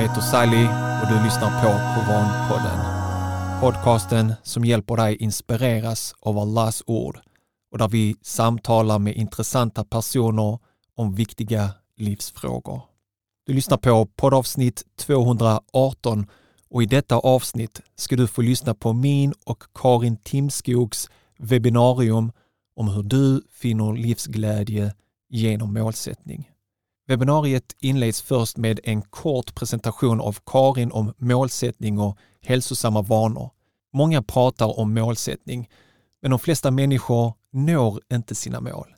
Jag heter Sally och du lyssnar på Koranpodden. Podcasten som hjälper dig inspireras av Allahs ord och där vi samtalar med intressanta personer om viktiga livsfrågor. Du lyssnar på poddavsnitt 218 och i detta avsnitt ska du få lyssna på min och Karin Timskogs webbinarium om hur du finner livsglädje genom målsättning. Webbinariet inleds först med en kort presentation av Karin om målsättning och hälsosamma vanor. Många pratar om målsättning, men de flesta människor når inte sina mål.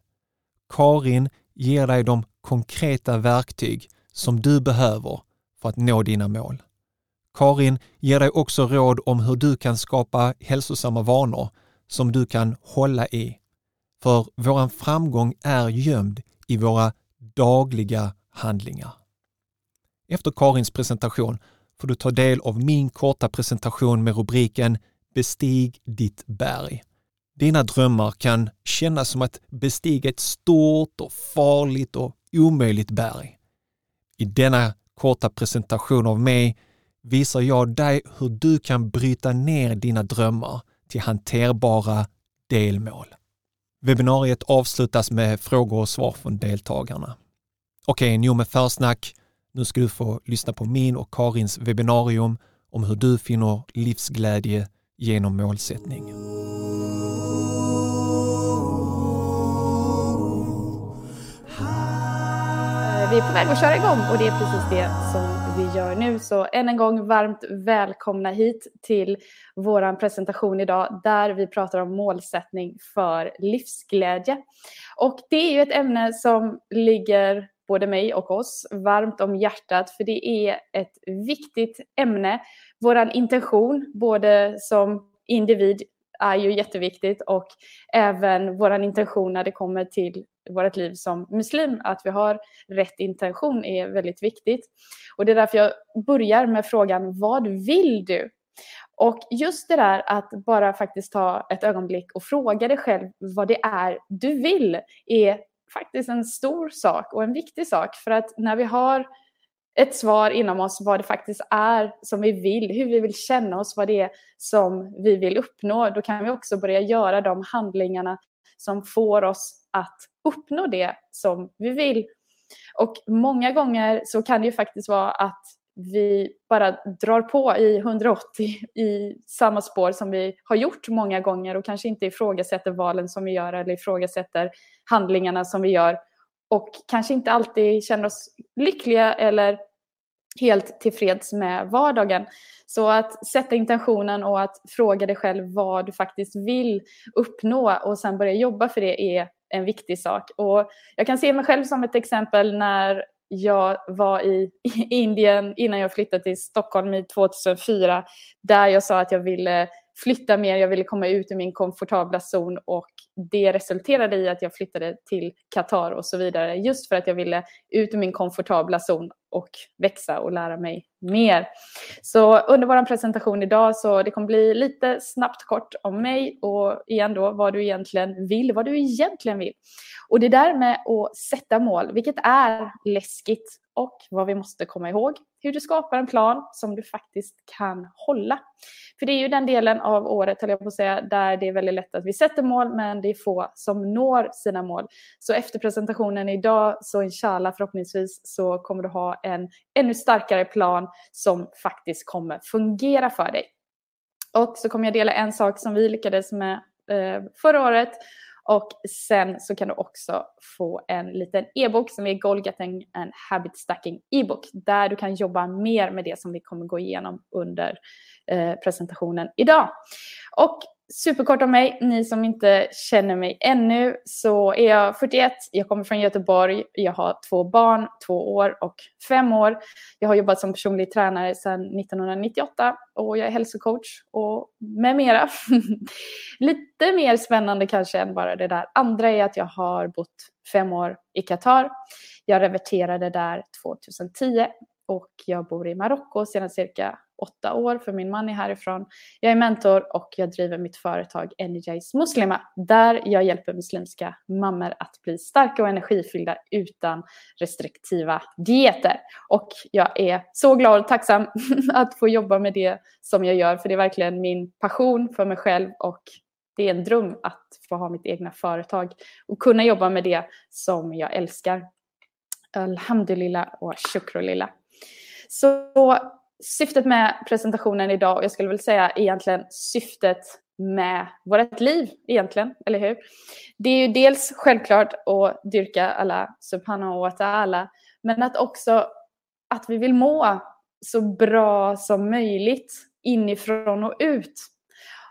Karin ger dig de konkreta verktyg som du behöver för att nå dina mål. Karin ger dig också råd om hur du kan skapa hälsosamma vanor som du kan hålla i. För våran framgång är gömd i våra dagliga handlingar. Efter Karins presentation får du ta del av min korta presentation med rubriken Bestig ditt berg. Dina drömmar kan kännas som att bestiga ett stort och farligt och omöjligt berg. I denna korta presentation av mig visar jag dig hur du kan bryta ner dina drömmar till hanterbara delmål. Webbinariet avslutas med frågor och svar från deltagarna. Okej, nog med försnack. Nu ska du få lyssna på min och Karins webbinarium om hur du finner livsglädje genom målsättning. Eh, vi är på väg att köra igång och det är precis det som vi gör nu. Så än en gång varmt välkomna hit till vår presentation idag där vi pratar om målsättning för livsglädje. Och det är ju ett ämne som ligger både mig och oss varmt om hjärtat för det är ett viktigt ämne. Vår intention, både som individ, är ju jätteviktigt och även vår intention när det kommer till vårt liv som muslim, att vi har rätt intention är väldigt viktigt. Och det är därför jag börjar med frågan, vad vill du? Och just det där att bara faktiskt ta ett ögonblick och fråga dig själv vad det är du vill är faktiskt en stor sak och en viktig sak. För att när vi har ett svar inom oss vad det faktiskt är som vi vill, hur vi vill känna oss, vad det är som vi vill uppnå, då kan vi också börja göra de handlingarna som får oss att uppnå det som vi vill. Och många gånger så kan det ju faktiskt vara att vi bara drar på i 180 i samma spår som vi har gjort många gånger och kanske inte ifrågasätter valen som vi gör eller ifrågasätter handlingarna som vi gör och kanske inte alltid känner oss lyckliga eller helt tillfreds med vardagen. Så att sätta intentionen och att fråga dig själv vad du faktiskt vill uppnå och sen börja jobba för det är en viktig sak. Och jag kan se mig själv som ett exempel när jag var i Indien innan jag flyttade till Stockholm i 2004 där jag sa att jag ville flytta mer, jag ville komma ut ur min komfortabla zon och det resulterade i att jag flyttade till Qatar och så vidare just för att jag ville ut ur min komfortabla zon och växa och lära mig mer. Så under vår presentation idag så det kommer bli lite snabbt kort om mig och igen då vad du egentligen vill, vad du egentligen vill. Och det där med att sätta mål, vilket är läskigt och vad vi måste komma ihåg, hur du skapar en plan som du faktiskt kan hålla. För det är ju den delen av året, höll jag på att säga, där det är väldigt lätt att vi sätter mål, men det är få som når sina mål. Så efter presentationen idag, så inshallah förhoppningsvis, så kommer du ha en ännu starkare plan som faktiskt kommer fungera för dig. Och så kommer jag dela en sak som vi lyckades med eh, förra året och sen så kan du också få en liten e-bok som är Goal Getting and Habit Stacking e-bok där du kan jobba mer med det som vi kommer gå igenom under eh, presentationen idag. Och superkort om mig, ni som inte känner mig ännu, så är jag 41, jag kommer från Göteborg, jag har två barn, två år och fem år. Jag har jobbat som personlig tränare sedan 1998 och jag är hälsocoach och med mera. Lite mer spännande kanske än bara det där andra är att jag har bott fem år i Qatar. Jag reverterade där 2010 och jag bor i Marocko sedan cirka åtta år för min man är härifrån. Jag är mentor och jag driver mitt företag Energize Muslima där jag hjälper muslimska mammor att bli starka och energifyllda utan restriktiva dieter. Och jag är så glad och tacksam att få jobba med det som jag gör för det är verkligen min passion för mig själv och det är en dröm att få ha mitt egna företag och kunna jobba med det som jag älskar. Alhamdulillah och shukrulillah. Så syftet med presentationen idag, och jag skulle väl säga egentligen syftet med vårt liv egentligen, eller hur? Det är ju dels självklart att dyrka alla subhanahu wa ta'ala, men att också att vi vill må så bra som möjligt inifrån och ut.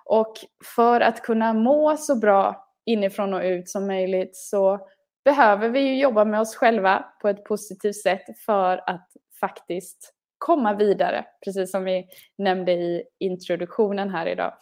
Och för att kunna må så bra inifrån och ut som möjligt så behöver vi ju jobba med oss själva på ett positivt sätt för att faktiskt komma vidare, precis som vi nämnde i introduktionen här idag.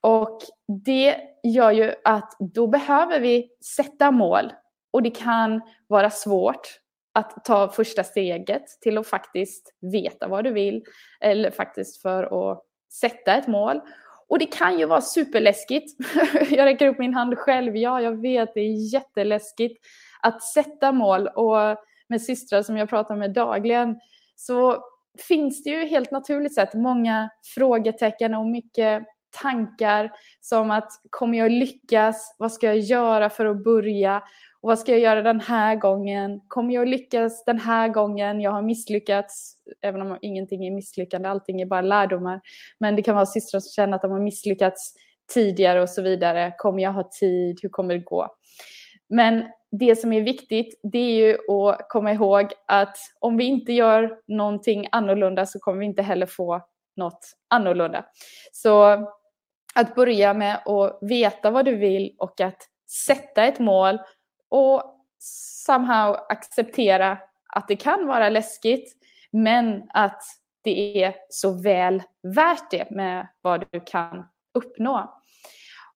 Och det gör ju att då behöver vi sätta mål och det kan vara svårt att ta första steget till att faktiskt veta vad du vill eller faktiskt för att sätta ett mål. Och det kan ju vara superläskigt. jag räcker upp min hand själv. Ja, jag vet, det är jätteläskigt att sätta mål. Och med systrar som jag pratar med dagligen så finns det ju helt naturligt sett många frågetecken och mycket tankar som att kommer jag lyckas? Vad ska jag göra för att börja? Och vad ska jag göra den här gången? Kommer jag lyckas den här gången? Jag har misslyckats, även om ingenting är misslyckande, allting är bara lärdomar. Men det kan vara systrar som känner att de har misslyckats tidigare och så vidare. Kommer jag ha tid? Hur kommer det gå? Men det som är viktigt, det är ju att komma ihåg att om vi inte gör någonting annorlunda så kommer vi inte heller få något annorlunda. Så att börja med att veta vad du vill och att sätta ett mål och somehow acceptera att det kan vara läskigt men att det är så väl värt det med vad du kan uppnå.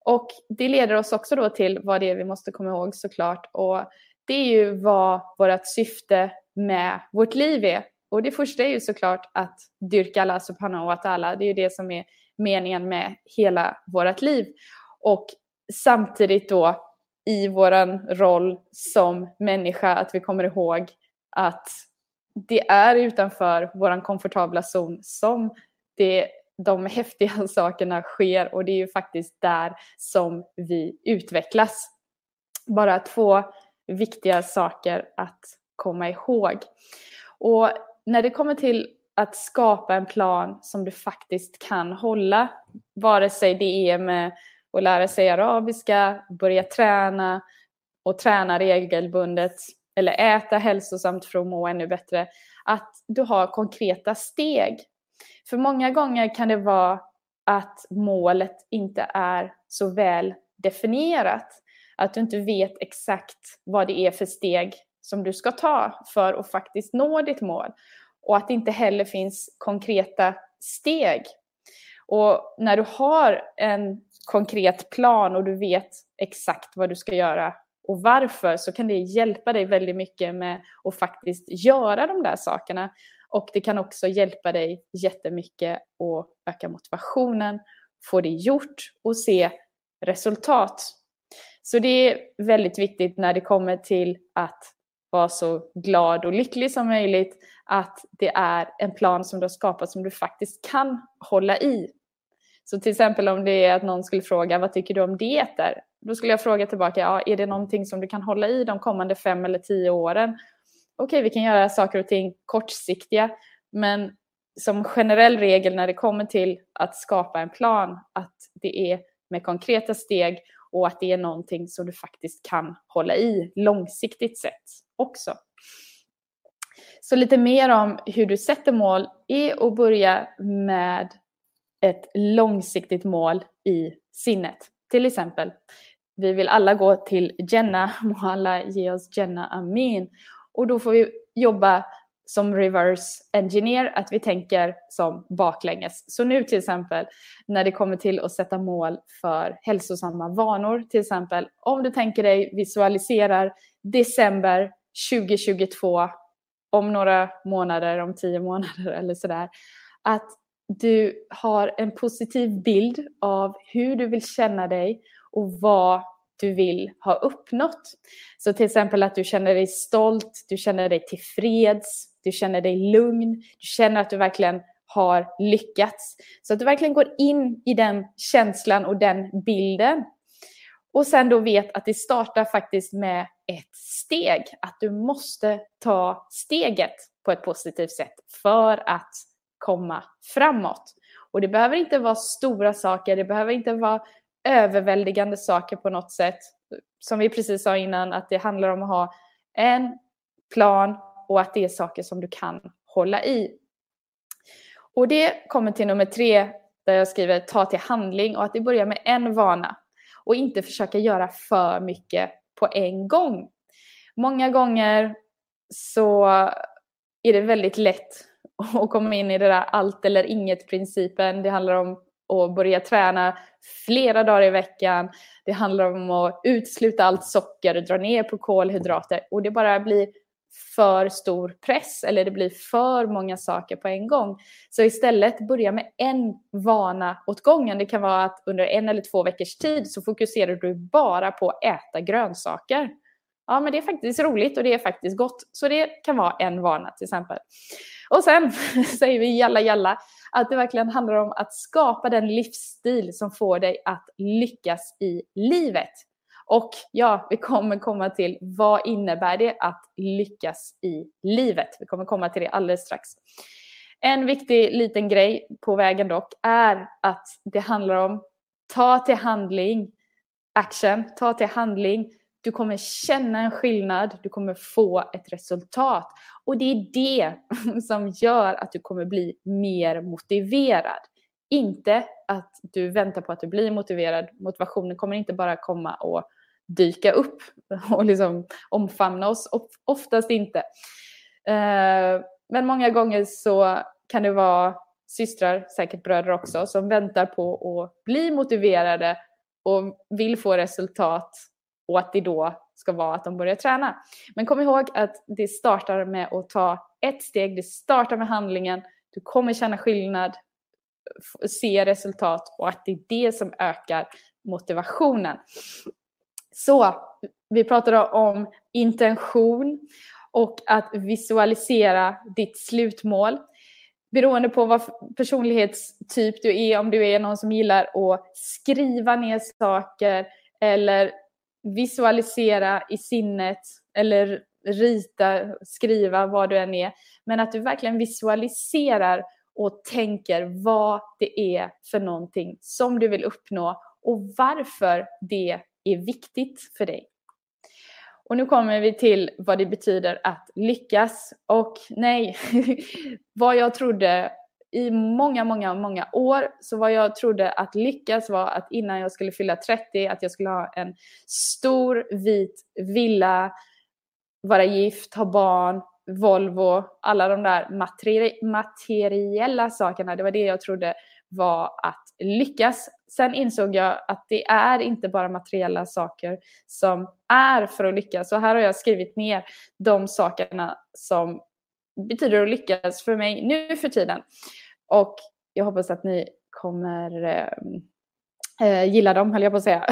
Och det leder oss också då till vad det är vi måste komma ihåg såklart. Och det är ju vad vårt syfte med vårt liv är. Och det första är ju såklart att dyrka Allah subhanahu wa ta'ala. Det är ju det som är meningen med hela vårt liv. Och samtidigt då i våran roll som människa att vi kommer ihåg att det är utanför våran komfortabla zon som det de häftiga sakerna sker och det är ju faktiskt där som vi utvecklas. Bara två viktiga saker att komma ihåg. Och när det kommer till att skapa en plan som du faktiskt kan hålla, vare sig det är med att lära sig arabiska, börja träna och träna regelbundet eller äta hälsosamt för att må ännu bättre, att du har konkreta steg för många gånger kan det vara att målet inte är så väl definierat. Att du inte vet exakt vad det är för steg som du ska ta för att faktiskt nå ditt mål. Och att det inte heller finns konkreta steg. Och när du har en konkret plan och du vet exakt vad du ska göra och varför så kan det hjälpa dig väldigt mycket med att faktiskt göra de där sakerna. Och det kan också hjälpa dig jättemycket att öka motivationen, få det gjort och se resultat. Så det är väldigt viktigt när det kommer till att vara så glad och lycklig som möjligt att det är en plan som du har skapat som du faktiskt kan hålla i. Så till exempel om det är att någon skulle fråga vad tycker du om dieter? Då skulle jag fråga tillbaka, ja, är det någonting som du kan hålla i de kommande fem eller tio åren? Okej, okay, vi kan göra saker och ting kortsiktiga, men som generell regel när det kommer till att skapa en plan, att det är med konkreta steg och att det är någonting som du faktiskt kan hålla i långsiktigt sett också. Så lite mer om hur du sätter mål är att börja med ett långsiktigt mål i sinnet. Till exempel, vi vill alla gå till Jenna, må alla ge oss Jenna Amin. Och då får vi jobba som reverse engineer, att vi tänker som baklänges. Så nu till exempel när det kommer till att sätta mål för hälsosamma vanor, till exempel om du tänker dig visualiserar december 2022 om några månader, om tio månader eller sådär, att du har en positiv bild av hur du vill känna dig och vad du vill ha uppnått. Så till exempel att du känner dig stolt, du känner dig tillfreds, du känner dig lugn, du känner att du verkligen har lyckats. Så att du verkligen går in i den känslan och den bilden. Och sen då vet att det startar faktiskt med ett steg. Att du måste ta steget på ett positivt sätt för att komma framåt. Och det behöver inte vara stora saker, det behöver inte vara överväldigande saker på något sätt. Som vi precis sa innan, att det handlar om att ha en plan och att det är saker som du kan hålla i. Och det kommer till nummer tre där jag skriver ta till handling och att det börjar med en vana och inte försöka göra för mycket på en gång. Många gånger så är det väldigt lätt att komma in i det där allt eller inget principen. Det handlar om och börja träna flera dagar i veckan. Det handlar om att utesluta allt socker, dra ner på kolhydrater och det bara blir för stor press eller det blir för många saker på en gång. Så istället börja med en vana åt gången. Det kan vara att under en eller två veckors tid så fokuserar du bara på att äta grönsaker. Ja, men det är faktiskt roligt och det är faktiskt gott. Så det kan vara en vana till exempel. Och sen säger vi jalla jalla att det verkligen handlar om att skapa den livsstil som får dig att lyckas i livet. Och ja, vi kommer komma till vad innebär det att lyckas i livet? Vi kommer komma till det alldeles strax. En viktig liten grej på vägen dock är att det handlar om ta till handling, action, ta till handling. Du kommer känna en skillnad, du kommer få ett resultat. Och det är det som gör att du kommer bli mer motiverad. Inte att du väntar på att du blir motiverad. Motivationen kommer inte bara komma och dyka upp och liksom omfamna oss. Oftast inte. Eh, men många gånger så kan det vara systrar, säkert bröder också, som väntar på att bli motiverade och vill få resultat och att det då ska vara att de börjar träna. Men kom ihåg att det startar med att ta ett steg, det startar med handlingen, du kommer känna skillnad, se resultat och att det är det som ökar motivationen. Så vi pratade om intention och att visualisera ditt slutmål. Beroende på vad personlighetstyp du är, om du är någon som gillar att skriva ner saker eller visualisera i sinnet eller rita, skriva, vad du än är. Men att du verkligen visualiserar och tänker vad det är för någonting som du vill uppnå och varför det är viktigt för dig. Och nu kommer vi till vad det betyder att lyckas. Och nej, vad jag trodde i många, många, många år så vad jag trodde att lyckas var att innan jag skulle fylla 30 att jag skulle ha en stor vit villa, vara gift, ha barn, Volvo, alla de där materi materiella sakerna. Det var det jag trodde var att lyckas. Sen insåg jag att det är inte bara materiella saker som är för att lyckas. Och här har jag skrivit ner de sakerna som betyder att lyckas för mig nu för tiden. Och jag hoppas att ni kommer eh, eh, gilla dem, höll jag på att säga.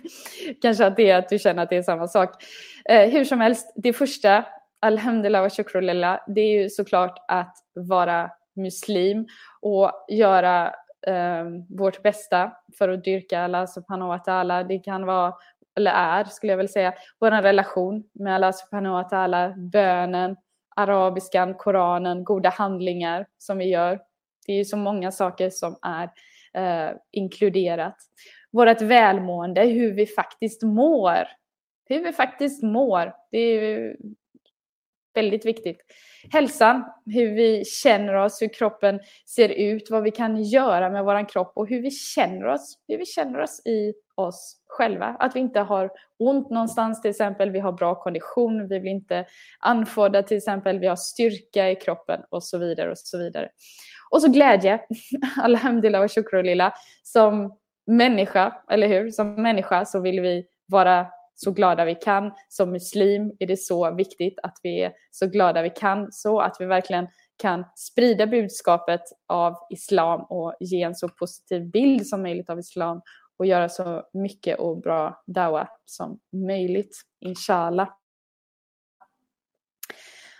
Kanske att det är att du känner att det är samma sak. Eh, hur som helst, det första, alhamdulillah wa shukrulillah, det är ju såklart att vara muslim och göra eh, vårt bästa för att dyrka Allah subhanahu wa ta'ala. Det kan vara, eller är skulle jag väl säga, vår relation med Allah subhanahu wa ta'ala, bönen, arabiskan, koranen, goda handlingar som vi gör. Det är ju så många saker som är eh, inkluderat. Vårt välmående, hur vi faktiskt mår. Hur vi faktiskt mår. Det är väldigt viktigt. Hälsan, hur vi känner oss, hur kroppen ser ut, vad vi kan göra med vår kropp och hur vi känner oss, hur vi känner oss i oss själva. Att vi inte har ont någonstans till exempel, vi har bra kondition, vi blir inte andfådda till exempel, vi har styrka i kroppen och så vidare och så vidare. Och så glädje, alhamdulillah och shukrulillah, som människa, eller hur? Som människa så vill vi vara så glada vi kan. Som muslim är det så viktigt att vi är så glada vi kan så att vi verkligen kan sprida budskapet av islam och ge en så positiv bild som möjligt av islam och göra så mycket och bra dawa som möjligt, inshallah.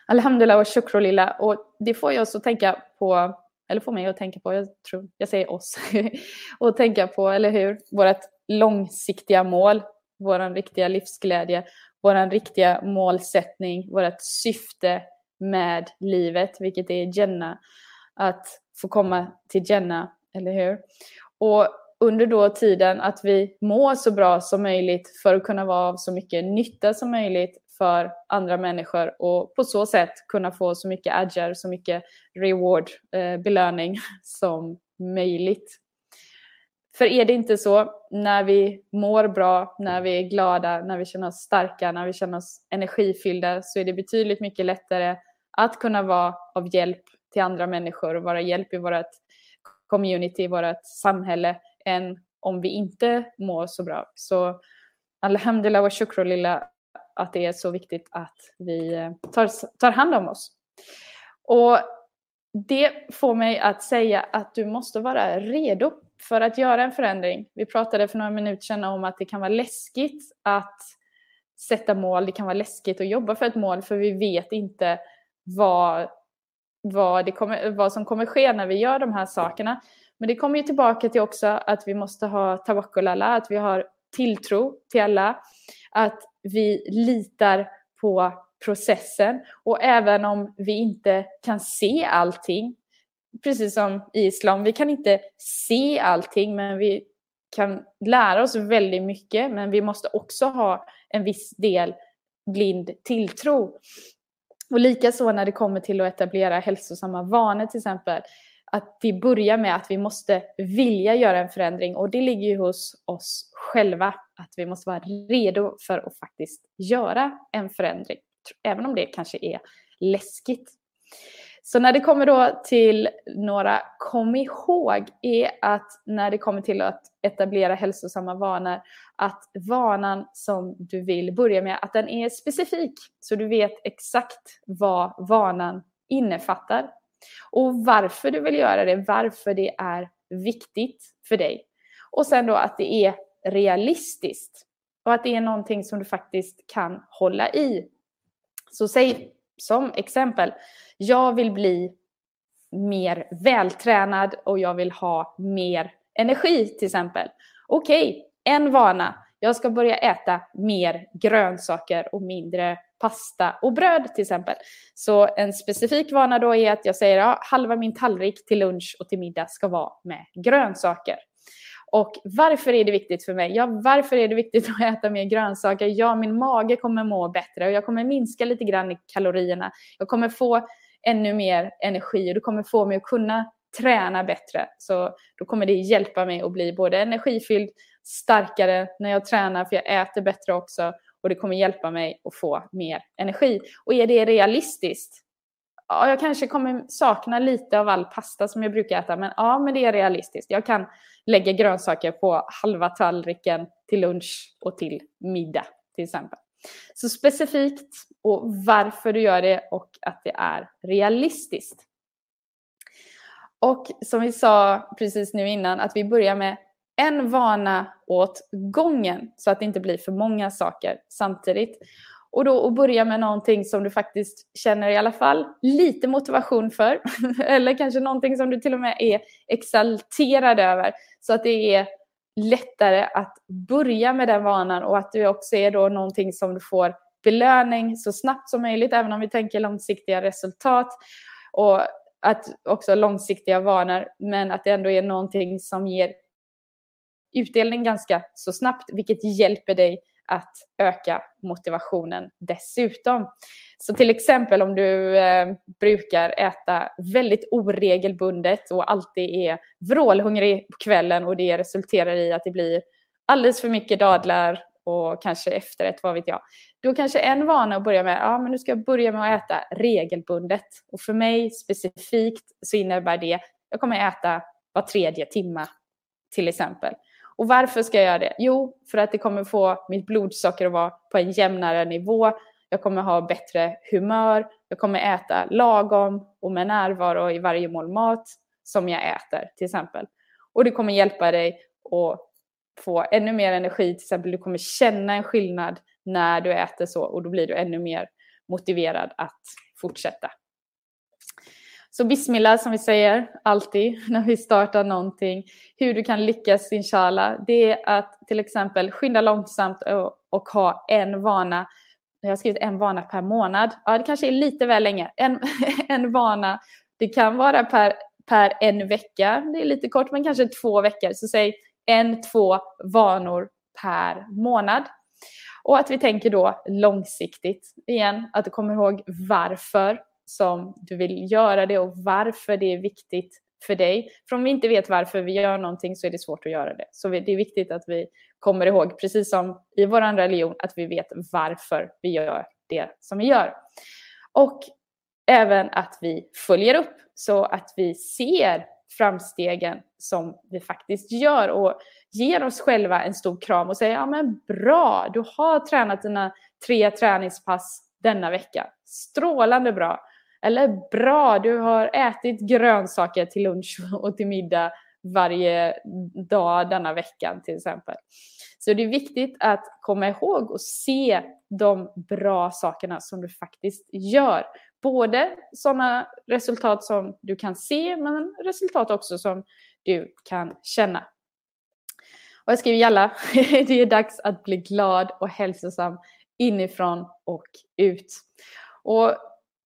Alhamdulillah och shukrulillah. Och det får jag också tänka på, eller få mig att tänka på, jag tror, jag säger oss, och tänka på, eller hur, vårt långsiktiga mål, vår riktiga livsglädje, vår riktiga målsättning, vårt syfte med livet, vilket är Jenna, att få komma till Jenna, eller hur? Och under då tiden att vi mår så bra som möjligt för att kunna vara av så mycket nytta som möjligt för andra människor och på så sätt kunna få så mycket adger, så mycket reward, eh, belöning som möjligt. För är det inte så, när vi mår bra, när vi är glada, när vi känner oss starka, när vi känner oss energifyllda så är det betydligt mycket lättare att kunna vara av hjälp till andra människor och vara hjälp i vårt community, i vårt samhälle än om vi inte mår så bra. Så alhamdulillah wa shukrulillah att det är så viktigt att vi eh, tar, tar hand om oss. Och det får mig att säga att du måste vara redo för att göra en förändring. Vi pratade för några minuter sedan om att det kan vara läskigt att sätta mål. Det kan vara läskigt att jobba för ett mål för vi vet inte vad, vad, det kommer, vad som kommer ske när vi gör de här sakerna. Men det kommer ju tillbaka till också att vi måste ha tawakkul alla, att vi har tilltro till alla, att vi litar på processen och även om vi inte kan se allting, precis som i islam, vi kan inte se allting men vi kan lära oss väldigt mycket men vi måste också ha en viss del blind tilltro. Och likaså när det kommer till att etablera hälsosamma vanor till exempel att vi börjar med att vi måste vilja göra en förändring och det ligger ju hos oss själva. Att vi måste vara redo för att faktiskt göra en förändring. Även om det kanske är läskigt. Så när det kommer då till några kom ihåg är att när det kommer till att etablera hälsosamma vanor att vanan som du vill börja med att den är specifik så du vet exakt vad vanan innefattar och varför du vill göra det, varför det är viktigt för dig. Och sen då att det är realistiskt och att det är någonting som du faktiskt kan hålla i. Så säg som exempel, jag vill bli mer vältränad och jag vill ha mer energi till exempel. Okej, okay, en vana. Jag ska börja äta mer grönsaker och mindre pasta och bröd till exempel. Så en specifik vana då är att jag säger att ja, halva min tallrik till lunch och till middag ska vara med grönsaker. Och varför är det viktigt för mig? Ja, varför är det viktigt att äta mer grönsaker? Ja, min mage kommer må bättre och jag kommer minska lite grann i kalorierna. Jag kommer få ännu mer energi och det kommer få mig att kunna träna bättre. Så då kommer det hjälpa mig att bli både energifylld, starkare när jag tränar för jag äter bättre också och det kommer hjälpa mig att få mer energi. Och är det realistiskt? Ja, jag kanske kommer sakna lite av all pasta som jag brukar äta, men ja, men det är realistiskt. Jag kan lägga grönsaker på halva tallriken till lunch och till middag till exempel. Så specifikt och varför du gör det och att det är realistiskt. Och som vi sa precis nu innan, att vi börjar med en vana åt gången så att det inte blir för många saker samtidigt. Och då att börja med någonting som du faktiskt känner i alla fall lite motivation för. Eller kanske någonting som du till och med är exalterad över. Så att det är lättare att börja med den vanan och att du också är då någonting som du får belöning så snabbt som möjligt, även om vi tänker långsiktiga resultat. Och att också långsiktiga vanor, men att det ändå är någonting som ger utdelning ganska så snabbt, vilket hjälper dig att öka motivationen dessutom. Så till exempel om du eh, brukar äta väldigt oregelbundet och alltid är vrålhungrig på kvällen och det resulterar i att det blir alldeles för mycket dadlar och kanske efterrätt, vad vet jag. Då kanske en vana att börja med, ja men nu ska jag börja med att äta regelbundet. Och för mig specifikt så innebär det, jag kommer äta var tredje timma till exempel. Och varför ska jag göra det? Jo, för att det kommer få mitt blodsocker att vara på en jämnare nivå. Jag kommer ha bättre humör. Jag kommer äta lagom och med närvaro i varje mål mat som jag äter till exempel. Och det kommer hjälpa dig att få ännu mer energi. Till exempel du kommer känna en skillnad när du äter så och då blir du ännu mer motiverad att fortsätta. Så bismillah som vi säger alltid när vi startar någonting. Hur du kan lyckas inshallah. Det är att till exempel skynda långsamt och, och ha en vana. Jag har skrivit en vana per månad. Ja, det kanske är lite väl länge. En, en vana. Det kan vara per, per en vecka. Det är lite kort, men kanske två veckor. Så säg en, två vanor per månad. Och att vi tänker då långsiktigt. Igen, att du kommer ihåg varför som du vill göra det och varför det är viktigt för dig. För om vi inte vet varför vi gör någonting så är det svårt att göra det. Så det är viktigt att vi kommer ihåg, precis som i vår religion, att vi vet varför vi gör det som vi gör. Och även att vi följer upp så att vi ser framstegen som vi faktiskt gör och ger oss själva en stor kram och säger ja men bra, du har tränat dina tre träningspass denna vecka. Strålande bra. Eller bra, du har ätit grönsaker till lunch och till middag varje dag denna veckan till exempel. Så det är viktigt att komma ihåg och se de bra sakerna som du faktiskt gör. Både sådana resultat som du kan se, men resultat också som du kan känna. Och jag skriver alla, det är dags att bli glad och hälsosam inifrån och ut. Och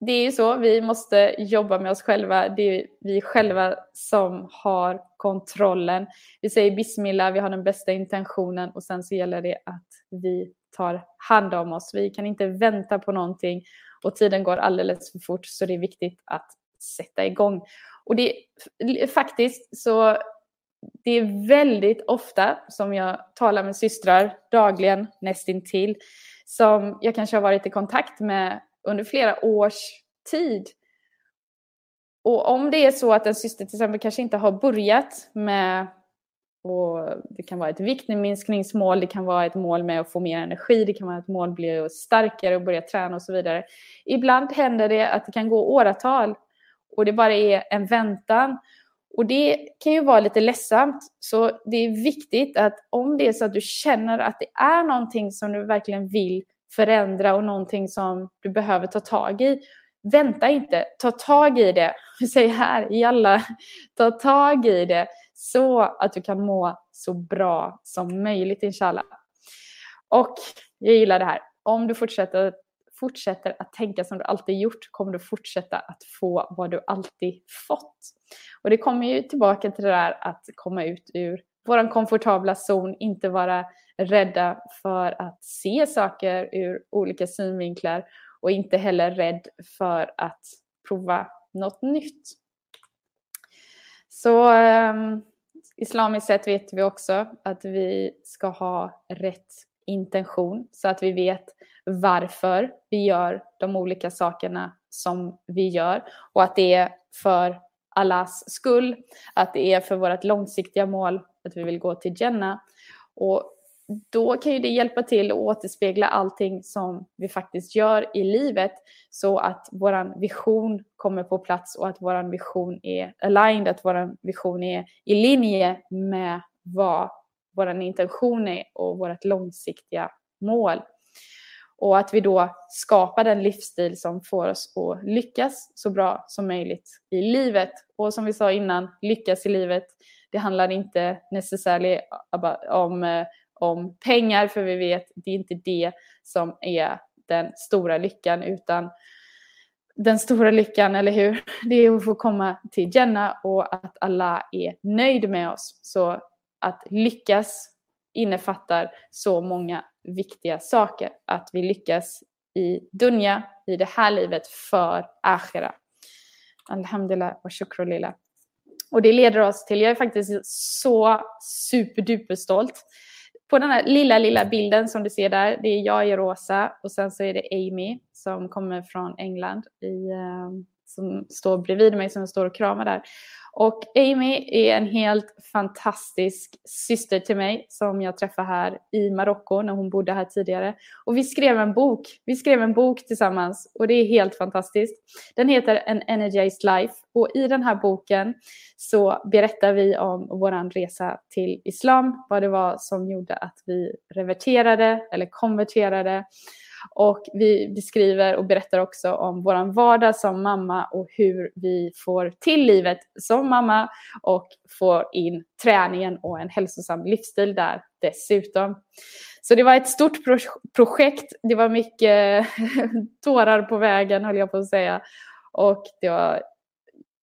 det är ju så, vi måste jobba med oss själva. Det är vi själva som har kontrollen. Vi säger bismillah, vi har den bästa intentionen och sen så gäller det att vi tar hand om oss. Vi kan inte vänta på någonting och tiden går alldeles för fort så det är viktigt att sätta igång. Och det är faktiskt så det är väldigt ofta som jag talar med systrar dagligen nästintill som jag kanske har varit i kontakt med under flera års tid. Och om det är så att en syster till exempel kanske inte har börjat med och det kan vara ett viktminskningsmål, det kan vara ett mål med att få mer energi, det kan vara ett mål att bli starkare och börja träna och så vidare. Ibland händer det att det kan gå åratal och det bara är en väntan. Och det kan ju vara lite ledsamt. Så det är viktigt att om det är så att du känner att det är någonting som du verkligen vill förändra och någonting som du behöver ta tag i. Vänta inte, ta tag i det. Vi säger här, i alla, ta tag i det så att du kan må så bra som möjligt inshallah. Och jag gillar det här. Om du fortsätter, fortsätter att tänka som du alltid gjort kommer du fortsätta att få vad du alltid fått. Och det kommer ju tillbaka till det där att komma ut ur vår komfortabla zon, inte vara rädda för att se saker ur olika synvinklar och inte heller rädd för att prova något nytt. Så um, islamiskt sett vet vi också att vi ska ha rätt intention så att vi vet varför vi gör de olika sakerna som vi gör och att det är för Allahs skull, att det är för vårt långsiktiga mål att vi vill gå till Jannah. Och då kan ju det hjälpa till att återspegla allting som vi faktiskt gör i livet så att vår vision kommer på plats och att vår vision är aligned, att vår vision är i linje med vad vår intention är och vårt långsiktiga mål. Och att vi då skapar den livsstil som får oss att lyckas så bra som möjligt i livet. Och som vi sa innan, lyckas i livet, det handlar inte necessarily om, eh, om pengar, för vi vet det är inte det som är den stora lyckan, utan den stora lyckan, eller hur? Det är att få komma till Jenna och att alla är nöjd med oss. Så att lyckas innefattar så många viktiga saker. Att vi lyckas i dunja, i det här livet, för akhira. Alhamdulillah och shukrulillah. Och det leder oss till, jag är faktiskt så superduper stolt. På den här lilla, lilla bilden som du ser där, det är jag i rosa och sen så är det Amy som kommer från England i, um, som står bredvid mig som står och kramar där. Och Amy är en helt fantastisk syster till mig som jag träffade här i Marocko när hon bodde här tidigare. Och vi skrev en bok. Vi skrev en bok tillsammans och det är helt fantastiskt. Den heter An Energized Life och i den här boken så berättar vi om vår resa till islam, vad det var som gjorde att vi reverterade eller konverterade och vi beskriver och berättar också om vår vardag som mamma och hur vi får till livet som mamma och får in träningen och en hälsosam livsstil där dessutom. Så det var ett stort pro projekt. Det var mycket tårar på vägen höll jag på att säga. Och det var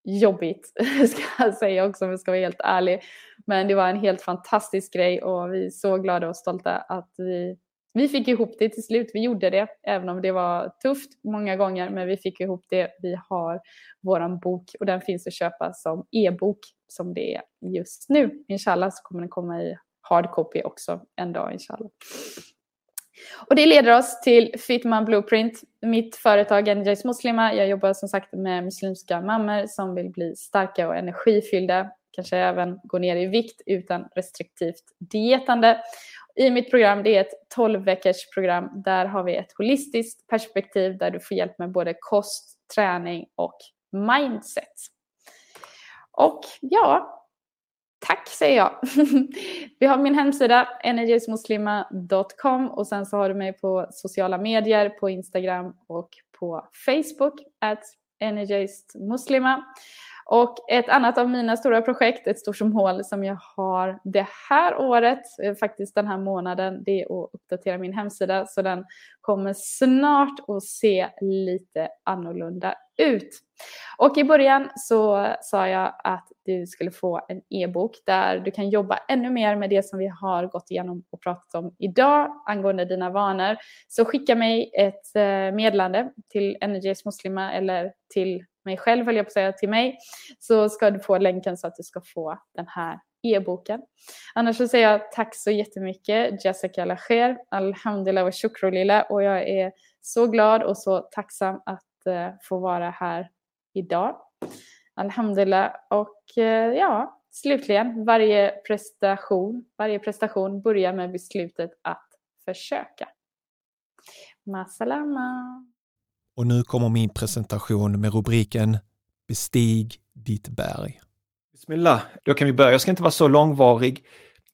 jobbigt ska jag säga också om jag ska vara helt ärlig. Men det var en helt fantastisk grej och vi är så glada och stolta att vi vi fick ihop det till slut. Vi gjorde det, även om det var tufft många gånger. Men vi fick ihop det. Vi har vår bok och den finns att köpa som e-bok som det är just nu. Inshallah så kommer den komma i hardcopy också en dag inshallah. Och det leder oss till Fitman Blueprint, mitt företag Energize Muslima. Jag jobbar som sagt med muslimska mammor som vill bli starka och energifyllda, kanske även gå ner i vikt utan restriktivt dietande i mitt program, det är ett 12 veckors program. Där har vi ett holistiskt perspektiv där du får hjälp med både kost, träning och mindset. Och ja, tack säger jag. vi har min hemsida energismuslima.com och sen så har du mig på sociala medier, på Instagram och på Facebook, at energistmuslima. Och ett annat av mina stora projekt, ett stort som mål som jag har det här året, eh, faktiskt den här månaden, det är att uppdatera min hemsida. Så den kommer snart att se lite annorlunda ut. Och i början så sa jag att du skulle få en e-bok där du kan jobba ännu mer med det som vi har gått igenom och pratat om idag angående dina vanor. Så skicka mig ett eh, meddelande till Energies Muslima eller till mig själv, höll jag på att säga, till mig, så ska du få länken så att du ska få den här e-boken. Annars så säger jag tack så jättemycket, Jessica Lacher, Alhamdulillah och Shukrulillah och jag är så glad och så tacksam att uh, få vara här idag. Alhamdulillah och uh, ja, slutligen, varje prestation, varje prestation börjar med beslutet att försöka. Masalama! Och nu kommer min presentation med rubriken Bestig ditt berg. Bismillah, då kan vi börja. Jag ska inte vara så långvarig.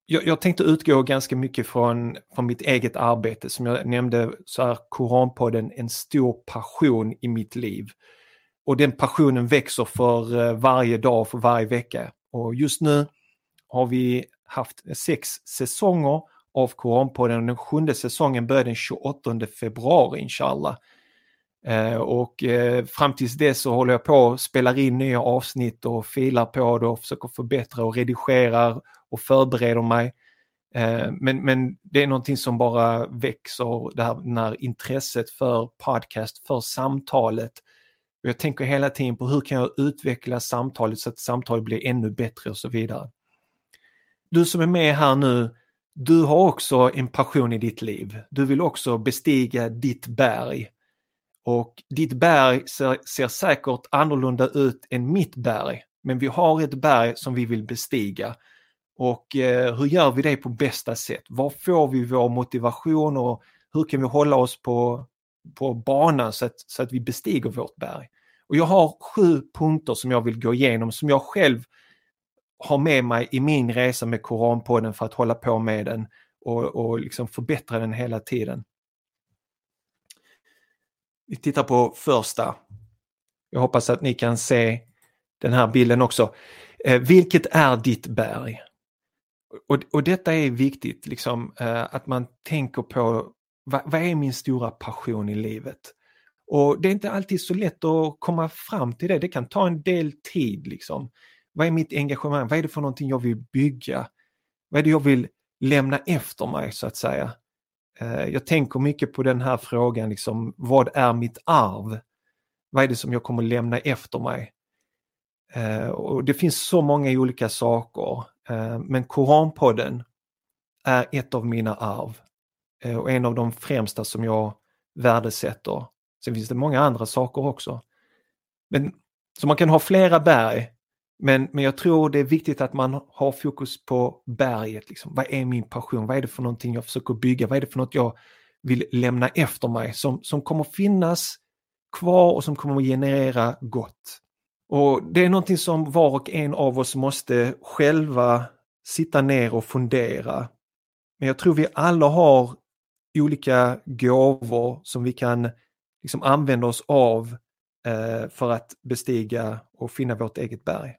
Jag, jag tänkte utgå ganska mycket från, från mitt eget arbete. Som jag nämnde så är Koranpodden en stor passion i mitt liv. Och den passionen växer för eh, varje dag, för varje vecka. Och just nu har vi haft sex säsonger av Koranpodden. Den sjunde säsongen börjar den 28 februari inshallah. Eh, och eh, fram tills dess så håller jag på och spelar in nya avsnitt och filar på det och försöker förbättra och redigerar och förbereder mig. Eh, men, men det är någonting som bara växer, det här, det här intresset för podcast, för samtalet. Och jag tänker hela tiden på hur kan jag utveckla samtalet så att samtalet blir ännu bättre och så vidare. Du som är med här nu, du har också en passion i ditt liv. Du vill också bestiga ditt berg. Och ditt berg ser, ser säkert annorlunda ut än mitt berg. Men vi har ett berg som vi vill bestiga. Och eh, hur gör vi det på bästa sätt? Var får vi vår motivation och hur kan vi hålla oss på, på banan så att, så att vi bestiger vårt berg? Och jag har sju punkter som jag vill gå igenom som jag själv har med mig i min resa med Koranpodden för att hålla på med den och, och liksom förbättra den hela tiden. Vi tittar på första. Jag hoppas att ni kan se den här bilden också. Eh, vilket är ditt berg? Och, och detta är viktigt, liksom, eh, att man tänker på vad, vad, är min stora passion i livet? Och det är inte alltid så lätt att komma fram till det. Det kan ta en del tid. Liksom. Vad är mitt engagemang? Vad är det för någonting jag vill bygga? Vad är det jag vill lämna efter mig så att säga? Eh, jag tänker mycket på den här frågan, liksom, vad är mitt arv? Vad är det som jag kommer lämna efter mig? Eh, och det finns så många olika saker, eh, men Koranpodden är ett av mina arv och en av de främsta som jag värdesätter. Sen finns det många andra saker också. Men, så man kan ha flera berg, men, men jag tror det är viktigt att man har fokus på berget. Liksom. Vad är min passion? Vad är det för någonting jag försöker bygga? Vad är det för något jag vill lämna efter mig som, som kommer finnas kvar och som kommer generera gott? Och Det är någonting som var och en av oss måste själva sitta ner och fundera. Men jag tror vi alla har olika gåvor som vi kan liksom använder oss av eh, för att bestiga och finna vårt eget berg.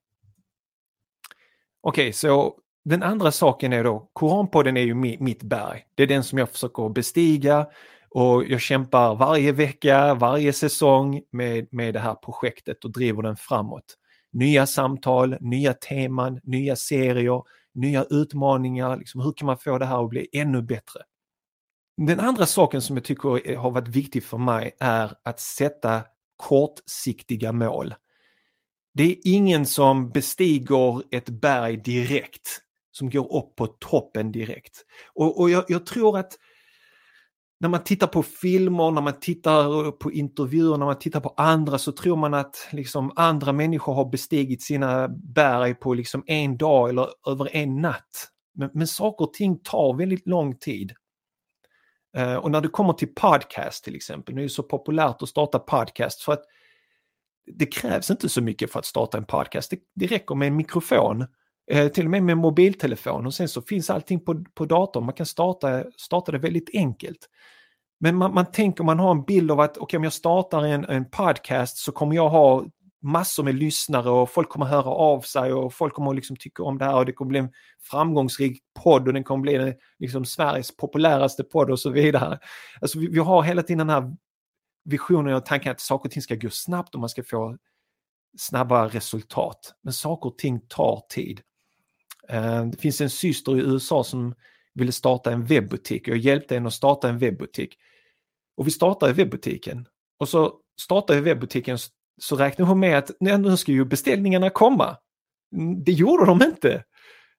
Okej, okay, så den andra saken är då, Koranpodden är ju mitt berg. Det är den som jag försöker bestiga och jag kämpar varje vecka, varje säsong med, med det här projektet och driver den framåt. Nya samtal, nya teman, nya serier, nya utmaningar. Liksom, hur kan man få det här att bli ännu bättre? Den andra saken som jag tycker har varit viktig för mig är att sätta kortsiktiga mål. Det är ingen som bestiger ett berg direkt, som går upp på toppen direkt. Och, och jag, jag tror att när man tittar på filmer, när man tittar på intervjuer, när man tittar på andra så tror man att liksom andra människor har bestigit sina berg på liksom en dag eller över en natt. Men, men saker och ting tar väldigt lång tid. Eh, och när du kommer till podcast till exempel, nu är det så populärt att starta podcast för att det krävs inte så mycket för att starta en podcast. Det, det räcker med en mikrofon, eh, till och med med en mobiltelefon och sen så finns allting på, på datorn. Man kan starta, starta det väldigt enkelt. Men man, man tänker, man har en bild av att okay, om jag startar en, en podcast så kommer jag ha massor med lyssnare och folk kommer höra av sig och folk kommer liksom tycka om det här och det kommer bli en framgångsrik podd och den kommer bli liksom Sveriges populäraste podd och så vidare. Alltså vi, vi har hela tiden den här visionen och tanken att saker och ting ska gå snabbt och man ska få snabba resultat. Men saker och ting tar tid. Eh, det finns en syster i USA som ville starta en webbutik. Jag hjälpte henne att starta en webbutik. Och vi startade webbutiken. Och så startade vi webbutiken så räknade hon med att nu ska ju beställningarna komma. Mm, det gjorde de inte.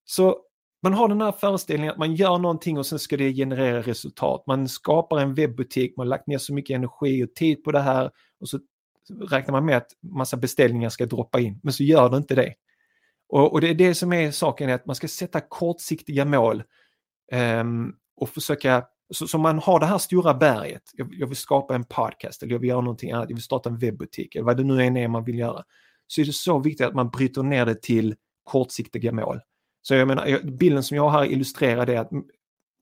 Så man har den här föreställningen att man gör någonting och sen ska det generera resultat. Man skapar en webbutik, man har lagt ner så mycket energi och tid på det här och så räknar man med att massa beställningar ska droppa in, men så gör det inte det. Och, och det är det som är saken, är att man ska sätta kortsiktiga mål um, och försöka så, så, man har det här stora berget, jag, jag, vill skapa en podcast eller jag vill göra någonting annat, jag vill starta en webbutik eller vad det nu än är man vill göra. Så är det så viktigt att man bryter ner det till kortsiktiga mål. Så jag menar, bilden som jag har illustrerar det att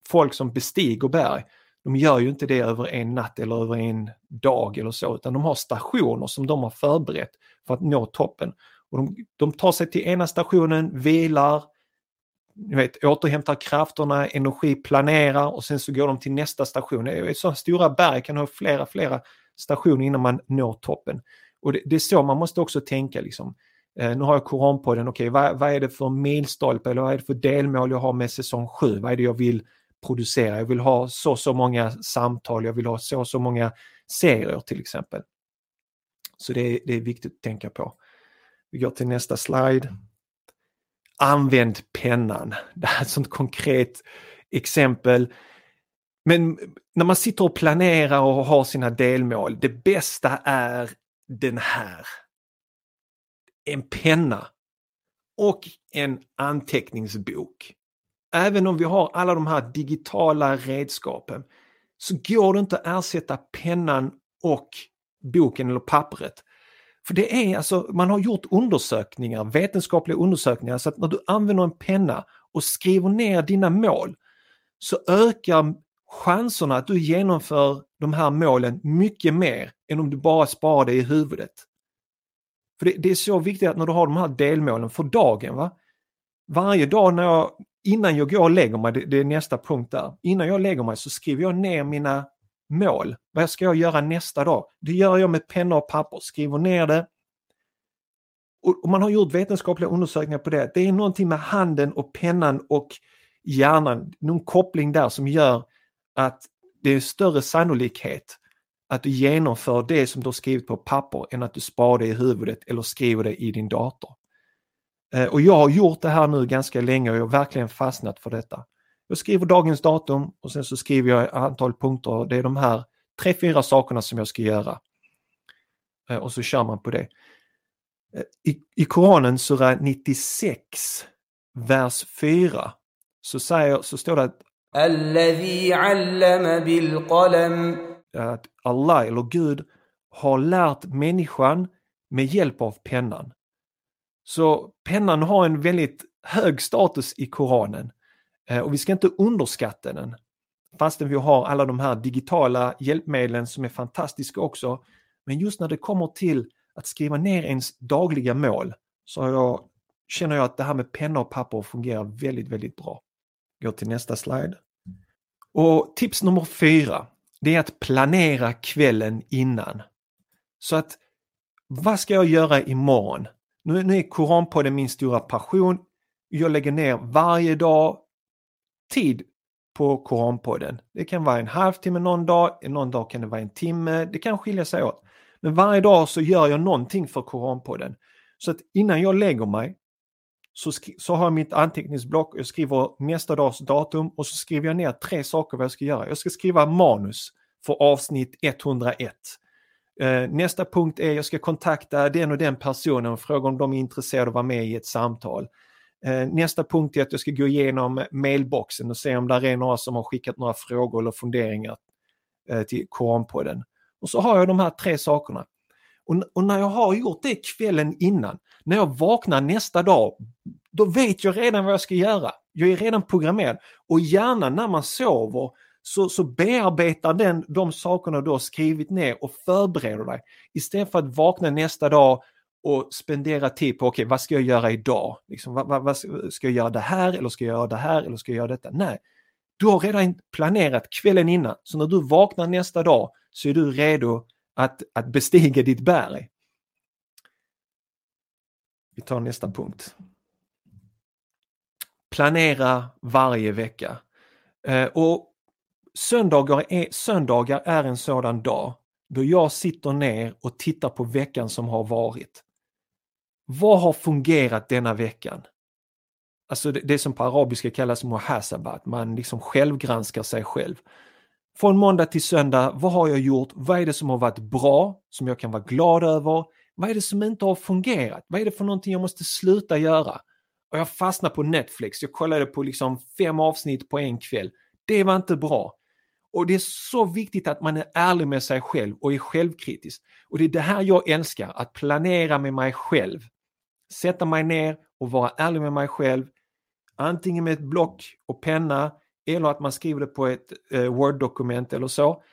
folk som bestiger berg, de gör ju inte det över en natt eller över en dag eller så, utan de har stationer som de har förberett för att nå toppen. Och de, de tar sig till ena stationen, vilar, ni vet, återhämtar krafterna, energi, planerar och sen så går de till nästa station. Sådana stora berg kan ha flera, flera stationer innan man når toppen. Och det, det är så man måste också tänka liksom. Eh, nu har jag Koranpodden, okej okay, vad, vad, är det för milstolpe eller vad är det för delmål jag har med säsong 7? Vad är det jag vill producera? Jag vill ha så så många samtal, jag vill ha så så många serier till exempel. Så det, det är viktigt att tänka på. Vi går till nästa slide använd pennan. Det här är ett sånt konkret exempel. Men när man sitter och planerar och har sina delmål, det bästa är den här. En penna och en anteckningsbok. Även om vi har alla de här digitala redskapen så går det inte att ersätta pennan och boken eller pappret. För det är alltså, man har gjort undersökningar, vetenskapliga undersökningar, så att när du använder en penna och skriver ner dina mål så ökar chanserna att du genomför de här målen mycket mer än om du bara sparar det i huvudet. För det, det, är så viktigt att när du har de här delmålen för dagen, va? varje dag när jag, innan jag går och lägger mig, det, det är nästa punkt där, innan jag lägger mig så skriver jag ner mina mål. Vad ska jag göra nästa dag? Det gör jag med penna och papper, skriver ner det. Och man har gjort vetenskapliga undersökningar på det. Det är någonting med handen och pennan och hjärnan, någon koppling där som gör att det är större sannolikhet att du genomför det som du har skrivit på papper än att du sparar det i huvudet eller skriver det i din dator. Eh, och jag har gjort det här nu ganska länge och jag har verkligen fastnat för detta. Jag skriver dagens datum och sen så skriver jag ett antal punkter. Det är de här tre, fyra sakerna som jag ska göra. Eh, och så kör man på det. I, I Koranen sura 96, vers 4, så, säger, så står det att att Allah eller Gud har lärt människan med hjälp av pennan. Så pennan har en väldigt hög status i Koranen eh, Eh, och vi ska inte underskatta den. Fastän vi har alla de här digitala hjälpmedlen som är fantastiska också. Men just när det kommer till att skriva ner ens dagliga mål så jag, känner jag att det här med penna och papper fungerar väldigt, väldigt bra. Gå till nästa slide. Och tips nummer fyra, det är att planera kvällen innan. Så att vad ska jag göra imorgon? Nu, nu är Koranpodden min stora passion. Jag lägger ner varje dag tid på Koranpodden. Det kan vara en halvtimme någon dag, någon dag kan det vara en timme, det kan skilja sig åt. Men varje dag så gör jag någonting för Koranpodden. Så att innan jag lägger mig så, så har jag mitt anteckningsblock, jag skriver nästa dags datum och så skriver jag ner tre saker vad jag ska göra. Jag ska skriva manus för avsnitt 101. Eh, nästa punkt är jag ska kontakta den och den personen och fråga om de är intresserade av att vara med i ett samtal. Eh, nästa punkt är att jag ska gå igenom mailboxen och se om där är några som har skickat några frågor eller funderingar till till Koranpodden. Och så har jag de här tre sakerna. Och, och, när jag har gjort det kvällen innan, när jag vaknar nästa dag, då vet jag redan vad jag ska göra. Jag är redan programmerad. Och gärna när man sover så, så bearbetar den de sakerna du har skrivit ner och förbereder dig. Istället för att vakna nästa dag och spendera tid på, okej okay, vad ska jag göra idag? Liksom, vad, vad, vad, ska jag göra det här eller ska jag göra det här eller ska jag göra detta? Nej, du har redan planerat kvällen innan. Så när du vaknar nästa dag så är du redo att, att bestiga ditt berg. Vi tar nästa punkt. Planera varje vecka. Eh, och söndagar är, söndagar är en sådan dag då jag sitter ner och tittar på veckan som har varit. Vad har fungerat denna veckan? Alltså det, det som på arabiska kallas muhasabat, man liksom självgranskar sig själv. Från måndag till söndag, vad har jag gjort? Vad är det som har varit bra, som jag kan vara glad över? Vad är det som inte har fungerat? Vad är det för någonting jag måste sluta göra? Och jag fastnade på Netflix, jag kollade på liksom fem avsnitt på en kväll. Det var inte bra. Och det är så viktigt att man är ärlig med sig själv och är självkritisk. Och det är det här jag älskar, att planera med mig själv. Sätta mig ner och vara ärlig med mig själv. Antingen med ett block och penna eller att man skriver det på ett eh, Word-dokument eller så.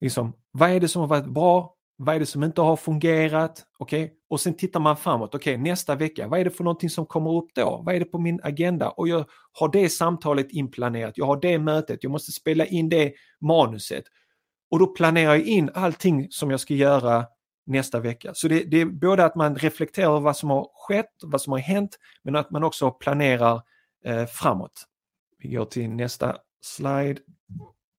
Liksom, vad är det som har varit bra? Vad är det som inte har fungerat? Okay? Och sen tittar man framåt. Okej, okay, nästa vecka, vad är det för någonting som kommer upp då? Vad är det på min agenda? Och jag har det samtalet inplanerat, jag har det mötet, jag måste spela in det manuset. Och då planerar jag in allting som jag ska göra nästa vecka. Så det, det är både att man reflekterar över vad som har skett, vad som har hänt, men att man också planerar eh, framåt. Vi går till nästa slide.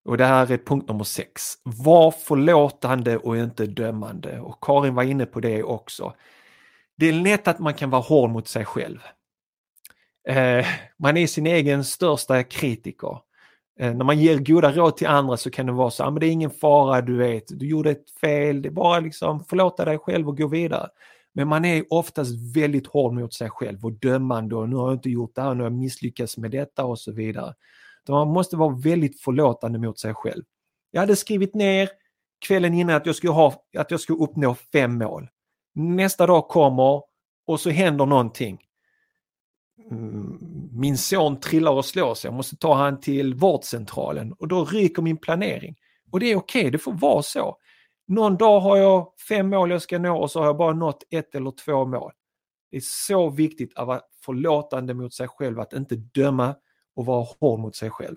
Och det här är punkt nummer sex. Var förlåtande och inte dömande. Och Karin var inne på det också. Det är lätt att man kan vara hård mot sig själv. Eh, man är sin egen största kritiker. Eh, när man ger goda råd till andra så kan det vara så, ah, men det är ingen fara, du vet, du gjorde ett fel, det är bara liksom förlåta dig själv och gå vidare. Men man är oftast väldigt hård mot sig själv och dömande och nu har jag inte gjort det här, nu har jag misslyckats med detta och så vidare. Så man måste vara väldigt förlåtande mot sig själv. Jag hade skrivit ner kvällen innan att jag skulle, ha, att jag skulle uppnå fem mål. Nästa dag kommer och så händer någonting. Mm, min son trillar och slår sig, jag måste ta han till vårdcentralen och då ryker min planering. Och det är okej, okay, det får vara så. Någon dag har jag fem mål jag ska nå och så har jag bara nått ett eller två mål. Det är så viktigt att vara förlåtande mot sig själv, att inte döma och vara hård mot sig själv.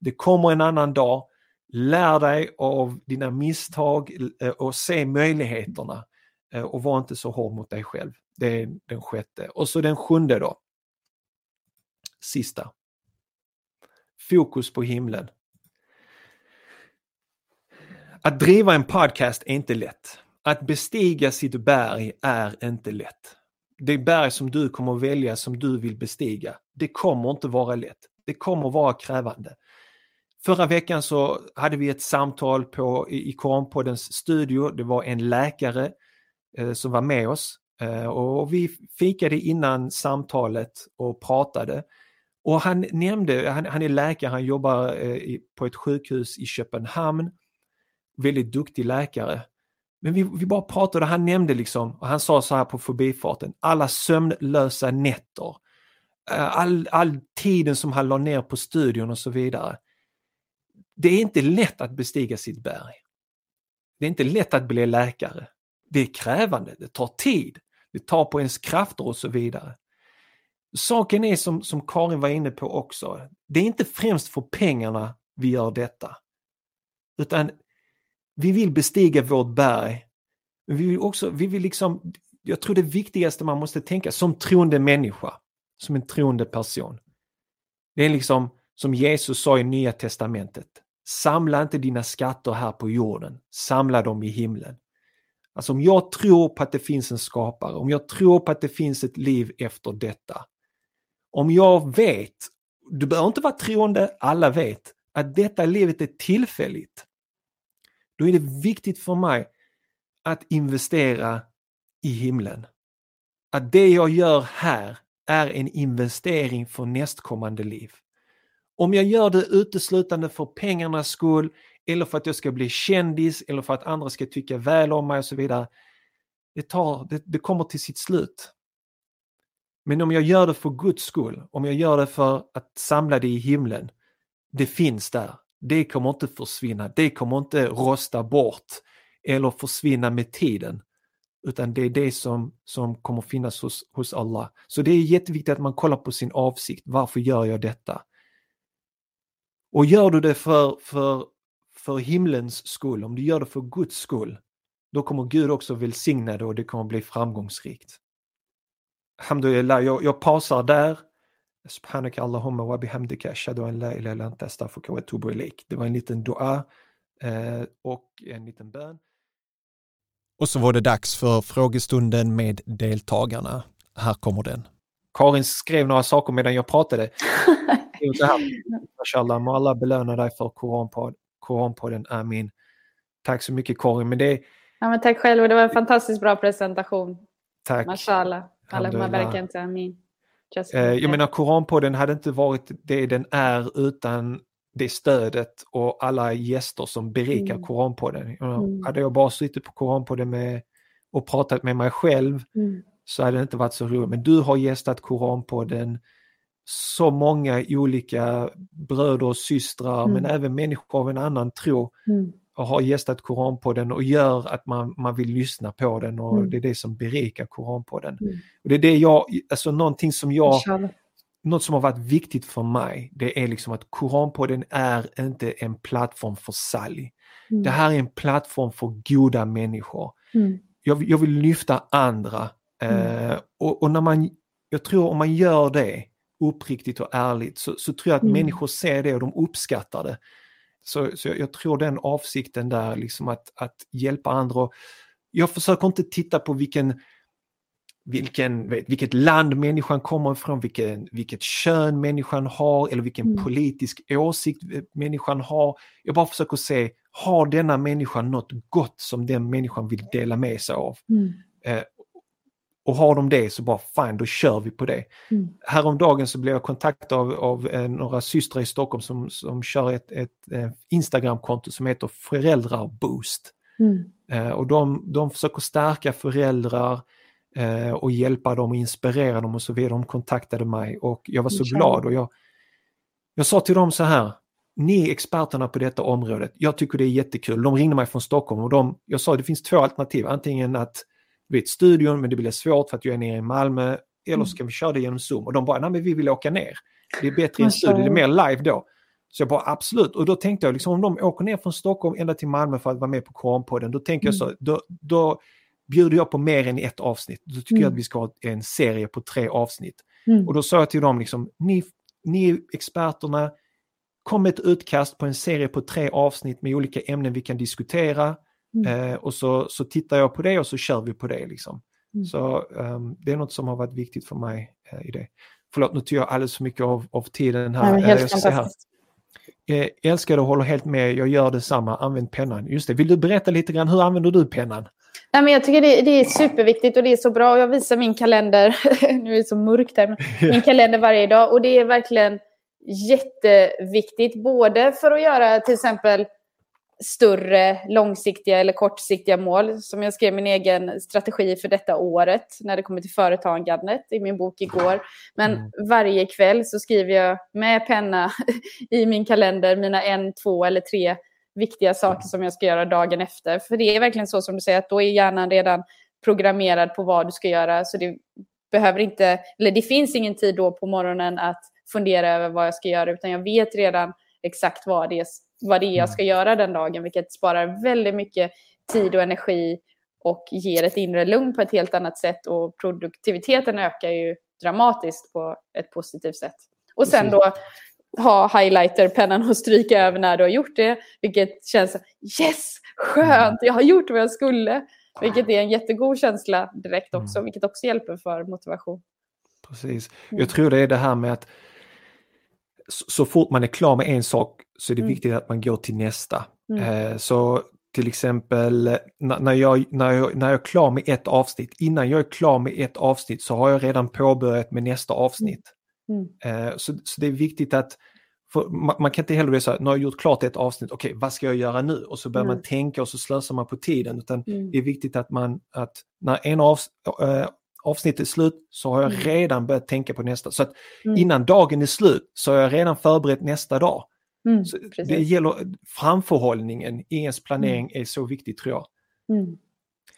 Det kommer en annan dag. Lär dig av dina misstag eh, och se möjligheterna eh, och var inte så hård mot dig själv. Det är den sjätte. Och så den sjunde då. Sista. Fokus på himlen. Att driva en podcast är inte lätt. Att bestiga sitt berg är inte lätt. Det berg som du kommer att välja som du vill bestiga, det kommer inte vara lätt. Det kommer vara krävande. Förra veckan så hade vi ett samtal på, i Kornpoddens studio. Det var en läkare eh, som var med oss Eh, och vi fikade innan samtalet och pratade. Och han nämnde, han, han är läkare, han jobbar eh, på ett sjukhus i Köpenhamn. Väldigt duktig läkare. Men vi, vi bara pratade han nämnde liksom, och han sa så här på förbifarten, alla sömnlösa nätter. Eh, all, all tiden som han la ner på studion och så vidare. Det är inte lätt att bestiga sitt berg. Det är inte lätt att bli läkare. Det är krävande, det tar tid, det tar på ens krafter och så vidare. Saken är som, som Karin var inne på också, det är inte främst för pengarna vi gör detta. Utan vi vill bestiga vårt berg. Men vi vill också, vi vill liksom, jag tror det viktigaste man måste tänka som troende människa, som en troende person. Det är liksom som Jesus sa i Nya Testamentet. Samla inte dina skatter här på jorden, samla dem i himlen. Alltså om jag tror på att det finns en skapare, om jag tror på att det finns ett liv efter detta. Om jag vet, du behöver inte vara troende, alla vet, att detta livet är tillfälligt. Då är det viktigt för mig att investera i himlen. Att det jag gör här är en investering för nästkommande liv. Om jag gör det uteslutande för pengarnas skull eller för att jag ska bli kändis eller för att andra ska tycka väl om mig och så vidare. Det, tar, det, det kommer till sitt slut. Men om jag gör det för Guds skull, om jag gör det för att samla det i himlen, det finns där. Det kommer inte försvinna, det kommer inte rosta bort eller försvinna med tiden. Utan det är det som, som kommer finnas hos, hos Allah. Så det är jätteviktigt att man kollar på sin avsikt. Varför gör jag detta? Och gör du det för, för, för himlens skull, om du gör det för Guds skull, då kommer Gud också välsigna det och det kommer bli framgångsrikt. Alhamdulillah, jag, jag pausar där. Subhanaka Allahumma wa bihamdika ashhadu an la ilaha illa anta astaghfiruka wa atubu ilaik. Det var en liten dua eh, och en liten bön. Och så var det dags för frågestunden med deltagarna. Här kommer den. Karin skrev några saker medan jag pratade. Mashallah, må Allah belöna dig för Koranpod, Koranpodden, Amin. Tack så mycket Karin. Men det... ja, men tack själv, det var en fantastiskt bra presentation. Tack. Mashallah. Allahumma Amin. Eh, jag menar Koranpodden hade inte varit det den är utan det stödet och alla gäster som berikar mm. Koranpodden. Mm. Hade jag bara suttit på Koranpodden med, och pratat med mig själv mm. så hade det inte varit så roligt. Men du har gästat Koranpodden, så många olika bröder och systrar mm. men även människor av en annan tro mm. Och har gästat Koranpodden och gör att man, man vill lyssna på den och mm. det är det som berikar Koranpodden. Mm. Och det är det jag, alltså någonting som jag, något som har varit viktigt för mig, det är liksom att Koranpodden är inte en plattform för sälj. Mm. Det här är en plattform för goda människor. Mm. Jag, jag, vill lyfta andra eh, och, och när man, jag tror om man gör det uppriktigt och ärligt så, så tror jag att mm. människor ser det och de uppskattar det. Så, så jag, jag, tror den avsikten där, liksom att, att hjälpa andra. Jag försöker inte titta på vilken, vilken, vilket land människan kommer ifrån, vilken, vilket kön människan har eller vilken mm. politisk åsikt människan har. Jag bara försöker se, har denna människa något gott som den människan vill dela med sig av? Mm. Eh, och har de det så bara fine, då kör vi på det. Mm. Häromdagen så blev jag kontaktad av, av eh, några systrar i Stockholm som, som kör ett, ett, eh, Instagramkonto som heter Föräldrarboost. Mm. Eh, och de, de försöker stärka föräldrar eh, och hjälpa dem och inspirera dem och så vidare. De kontaktade mig och jag var så mm. glad och jag, jag sa till dem så här, ni är experterna på detta området, jag tycker det är jättekul. De ringde mig från Stockholm och de, jag sa det finns två alternativ, antingen att vet, studion men det blir svårt för att jag är nere i Malmö. Eller mm. så kan vi köra det genom Zoom. Och de bara, nej men vi vill åka ner. Det är bättre i en studio, det är mer live då. Så jag bara absolut, och då tänkte jag liksom om de åker ner från Stockholm ända till Malmö för att vara med på Koranpodden, då tänker mm. jag så, då, då bjuder jag på mer än ett avsnitt. Då tycker mm. jag att vi ska ha en serie på tre avsnitt. Mm. Och då sa jag till dem, liksom, ni, ni experterna, kom med ett utkast på en serie på tre avsnitt med olika ämnen vi kan diskutera. Mm. Eh, och så, så tittar jag på det och så kör vi på det. Liksom. Mm. Så um, det är något som har varit viktigt för mig eh, i det. Förlåt, nu tog jag alldeles för mycket av, av tiden här. Ja, helt eh, fantastiskt. Eh, älskar och håller helt med, jag gör detsamma, använd pennan. Just det, vill du berätta lite grann, hur använder du pennan? Nej, men jag tycker det, det, är superviktigt och det är så bra. Jag visar min kalender, nu är det så mörkt här, min kalender varje dag. Och det är verkligen jätteviktigt, både för att göra till exempel större långsiktiga eller kortsiktiga mål. Som jag skrev min egen strategi för detta året när det kommer till företagandet i min bok igår. Men mm. varje kväll så skriver jag med penna i min kalender mina en, två eller tre viktiga saker som jag ska göra dagen efter. För det är verkligen så som du säger att då är hjärnan redan programmerad på vad du ska göra. Så det behöver inte, eller det finns ingen tid då på morgonen att fundera över vad jag ska göra utan jag vet redan exakt vad det är vad det är jag mm. ska göra den dagen, vilket sparar väldigt mycket tid och energi och ger ett inre lugn på ett helt annat sätt och produktiviteten ökar ju dramatiskt på ett positivt sätt. Och sen då ha highlighterpennan och stryka över när du har gjort det, vilket känns yes, skönt, jag har gjort vad jag skulle. Vilket är en jättegod känsla direkt också, mm. vilket också hjälper för motivation. Precis. Jag mm. tror det är det här med att så fort man är klar med en sak så är det mm. viktigt att man går till nästa. Mm. Eh, så till exempel när jag, när, jag, när jag är klar med ett avsnitt, innan jag är klar med ett avsnitt så har jag redan påbörjat med nästa avsnitt. Mm. mm. Eh, så, så det är viktigt att man, man, kan inte heller bli så här, nu har jag gjort klart ett avsnitt, okej okay, vad ska jag göra nu? Och så börjar man tänka och så slösar man på tiden. Utan mm. Det är viktigt att man, att när en av, äh, avsnitt är slut så har jag mm. redan börjat tänka på nästa. Så att mm. innan dagen är slut så har jag redan förberett nästa dag. Mm, det gäller framförhållningen i ens planering mm. är så viktigt tror jag. Mm.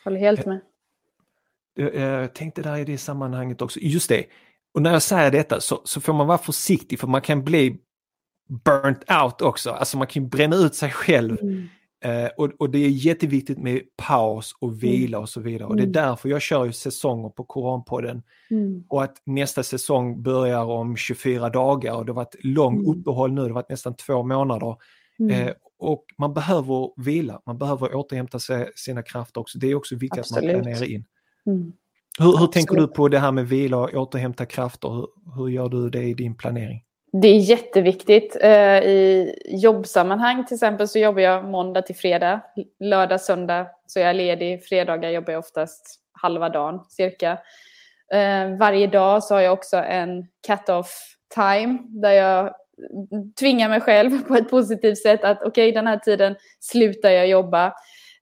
Håller helt med. Jag, jag tänkte där i det sammanhanget också, just det, och när jag säger detta så, så får man vara försiktig för man kan bli burnt out också, alltså man kan bränna ut sig själv. Mm. Eh, och, och, det är jätteviktigt med paus och mm. vila och så vidare. Och det är mm. därför jag kör ju säsonger på Koranpodden. Mm. Och att nästa säsong börjar om 24 dagar och det har varit lång mm. uppehåll nu, det har varit nästan två månader. Mm. Eh, och man behöver vila, man behöver återhämta sig, sina krafter också. Det är också viktigt Absolut. att man planerar in. Mm. Hur, hur tänker du på det här med vila och återhämta krafter? Hur, hur gör du det i din planering? Det är jätteviktigt. Eh, I jobbsammanhang till exempel så jobbar jag måndag till fredag. Lördag, söndag så är jag ledig. Fredagar jobbar jag oftast halva dagen cirka. Eh, varje dag så har jag också en cut-off time där jag tvingar mig själv på ett positivt sätt att okej, okay, den här tiden slutar jag jobba.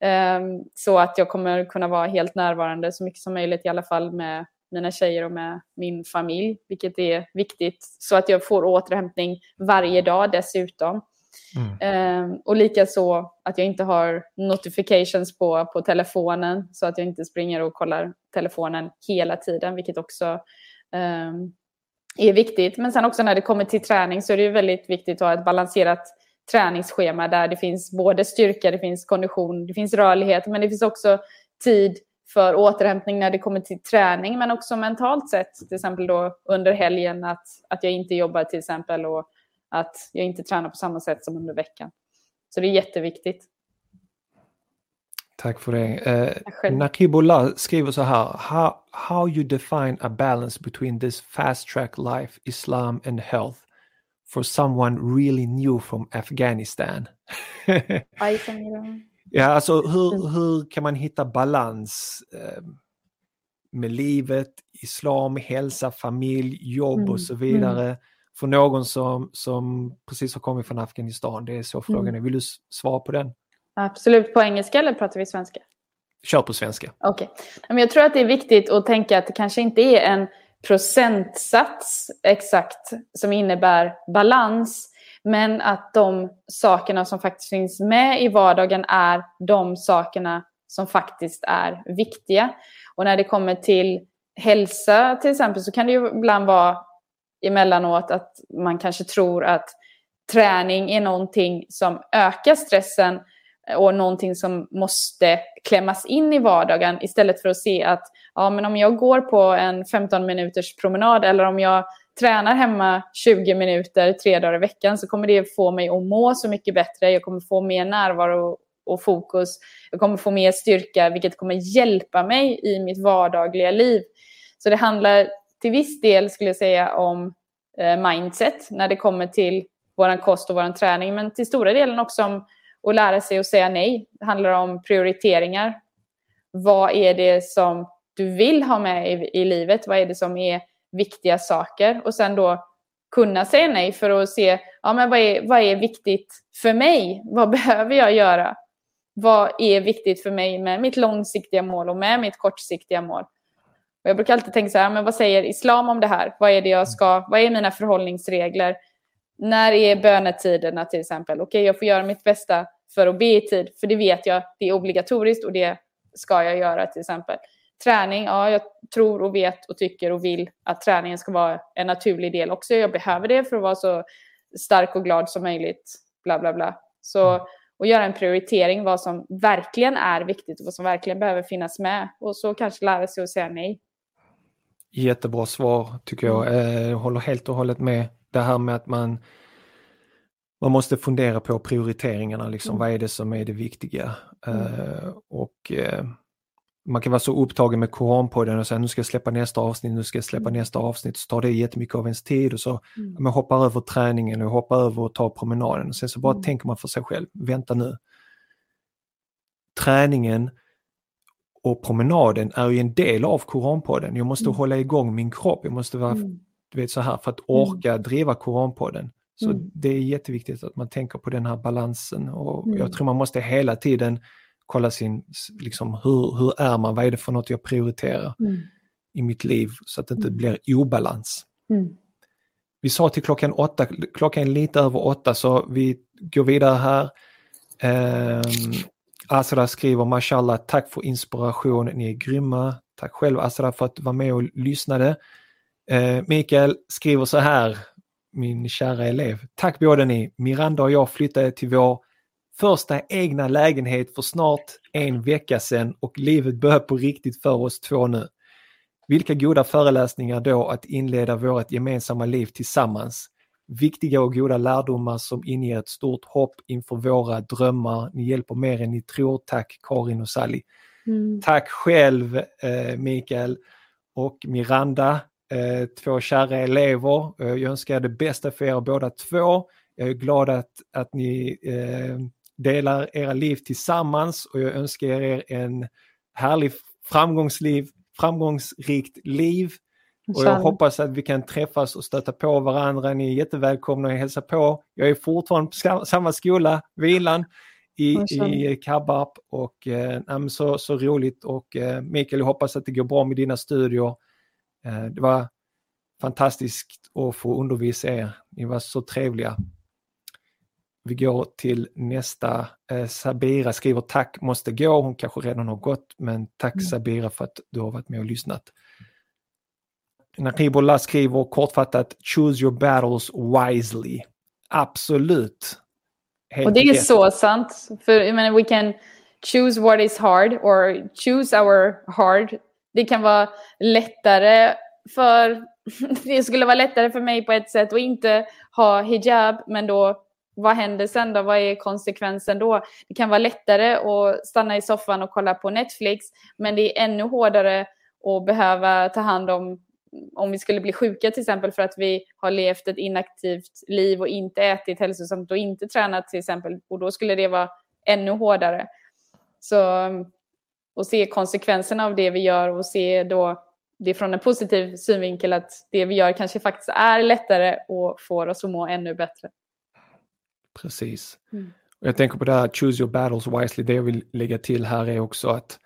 Eh, så att jag kommer kunna vara helt närvarande så mycket som möjligt i alla fall med mina tjejer och med min familj, vilket är viktigt. Så att jag får återhämtning varje dag dessutom. Mm. Eh, och likaså att jag inte har notifications på, på telefonen så att jag inte springer och kollar telefonen hela tiden, vilket också eh, är viktigt. Men sen också när det kommer till träning så är det väldigt viktigt att ha ett balanserat träningsschema där det finns både styrka, det finns kondition, det finns rörlighet, men det finns också tid för återhämtning när det kommer till träning, men också mentalt sett, till exempel då under helgen, att, att jag inte jobbar till exempel och att jag inte tränar på samma sätt som under veckan. Så det är jätteviktigt. Tack för det. Eh, Nakibullah skriver så här, how, how you define a balance between this fast track life, Islam and health for someone really new from Afghanistan? Ja, alltså hur, mm. hur kan man hitta balans eh, med livet, islam, hälsa, familj, jobb mm. och så vidare mm. för någon som, som precis har kommit från Afghanistan? Det är så frågan är. Vill du svara på den? Absolut. På engelska eller pratar vi svenska? Kör på svenska. Okej. Okay. Jag tror att det är viktigt att tänka att det kanske inte är en procentsats exakt som innebär balans. Men att de sakerna som faktiskt finns med i vardagen är de sakerna som faktiskt är viktiga. Och när det kommer till hälsa till exempel så kan det ju ibland vara emellanåt att man kanske tror att träning är någonting som ökar stressen och någonting som måste klämmas in i vardagen istället för att se att ja, men om jag går på en 15 minuters promenad eller om jag tränar hemma 20 minuter tre dagar i veckan så kommer det få mig att må så mycket bättre. Jag kommer få mer närvaro och fokus. Jag kommer få mer styrka, vilket kommer hjälpa mig i mitt vardagliga liv. Så det handlar till viss del, skulle jag säga, om eh, mindset när det kommer till vår kost och vår träning, men till stora delen också om att lära sig att säga nej. Det handlar om prioriteringar. vad är det som du vill ha med i, i livet? Vad är det som är viktiga saker? Och sen då kunna säga nej för att se ja, men vad, är, vad är viktigt för mig? Vad behöver jag göra? Vad är viktigt för mig med mitt långsiktiga mål och med mitt kortsiktiga mål? Och jag brukar alltid tänka så här, men vad säger islam om det här? Vad är det jag ska, vad är mina förhållningsregler? När är bönetiderna till exempel? Okej, okay, jag får göra mitt bästa för att be i tid, för det vet jag, det är obligatoriskt och det ska jag göra till exempel. Träning, ja, jag tror och vet och tycker och vill att träningen ska vara en naturlig del också. Jag behöver det för att vara så stark och glad som möjligt, bla bla bla. Så att mm. göra en prioritering vad som verkligen är viktigt och vad som verkligen behöver finnas med. Och så kanske lära sig att säga nej. Jättebra svar tycker jag. Mm. Eh, jag håller helt och hållet med. Det här med att man man måste fundera på prioriteringarna, liksom, mm. vad är det som är det viktiga? Mm. Uh, och uh, man kan vara så upptagen med Koranpodden och säga nu ska jag släppa nästa avsnitt, nu ska jag släppa mm. nästa avsnitt, så tar det jättemycket av ens tid och så mm. man hoppar över träningen och hoppar över och tar promenaden och sen så bara mm. tänker man för sig själv, vänta nu. Träningen och promenaden är ju en del av Koranpodden. Jag måste mm. hålla igång min kropp, jag måste vara mm. du vet, så här för att orka driva Koranpodden. Så mm. det är jätteviktigt att man tänker på den här balansen och mm. jag tror man måste hela tiden kolla sin, liksom, hur, hur är man, vad är det för något jag prioriterar mm. i mitt liv så att det inte mm. blir obalans. Mm. Vi sa till klockan åtta, klockan är lite över åtta så vi går vidare här. Eh, Asra skriver Mashallah, tack för inspiration, ni är grymma. Tack själv Asra för att du var med och lyssnade. Eh, Mikael skriver så här, min kära elev. Tack båda ni. Miranda och jag flyttade till vår första egna lägenhet för snart en vecka sedan och livet börjar på riktigt för oss två nu. Vilka goda föreläsningar då att inleda vårt gemensamma liv tillsammans. Viktiga och goda lärdomar som inger ett stort hopp inför våra drömmar. Ni hjälper mer än ni tror. Tack Karin och Sally. Mm. Tack själv eh, Mikael och Miranda eh, två kära elever. Eh, jag önskar det bästa för er båda två. Jag är glad att, att ni eh, delar era liv tillsammans och jag önskar er en härlig framgångsliv, framgångsrikt liv. Och jag hoppas att vi kan träffas och stöta på varandra. Ni är jättevälkomna att hälsa på. Jag är fortfarande på samma skola, Vilan, i, i Kabbarp och eh, så, så roligt och eh, Mikael, jag hoppas att det går bra med dina studier. Eh, det var fantastiskt att få undervisa er. Ni var så trevliga. Vi går till nästa. Eh, Sabira skriver tack, måste gå. Hon kanske redan har gått, men tack mm. Sabira för att du har varit med och lyssnat. Naqibullah skriver kortfattat Choose your battles wisely. Absolut. Helt och det är så sant. För jag menar, we can choose what is hard or choose our hard det kan vara lättare för... Det skulle vara lättare för mig på ett sätt att inte ha hijab, men då vad händer sen då? Vad är konsekvensen då? Det kan vara lättare att stanna i soffan och kolla på Netflix, men det är ännu hårdare att behöva ta hand om om vi skulle bli sjuka till exempel för att vi har levt ett inaktivt liv och inte ätit hälsosamt och inte tränat till exempel. Och då skulle det vara ännu hårdare. Så och se konsekvenserna av det vi gör och se då det från en positiv synvinkel att det vi gör kanske faktiskt är lättare och får oss att må ännu bättre. Precis. Mm. Och jag tänker på det här choose your battles wisely. Det jag vill lägga till här är också att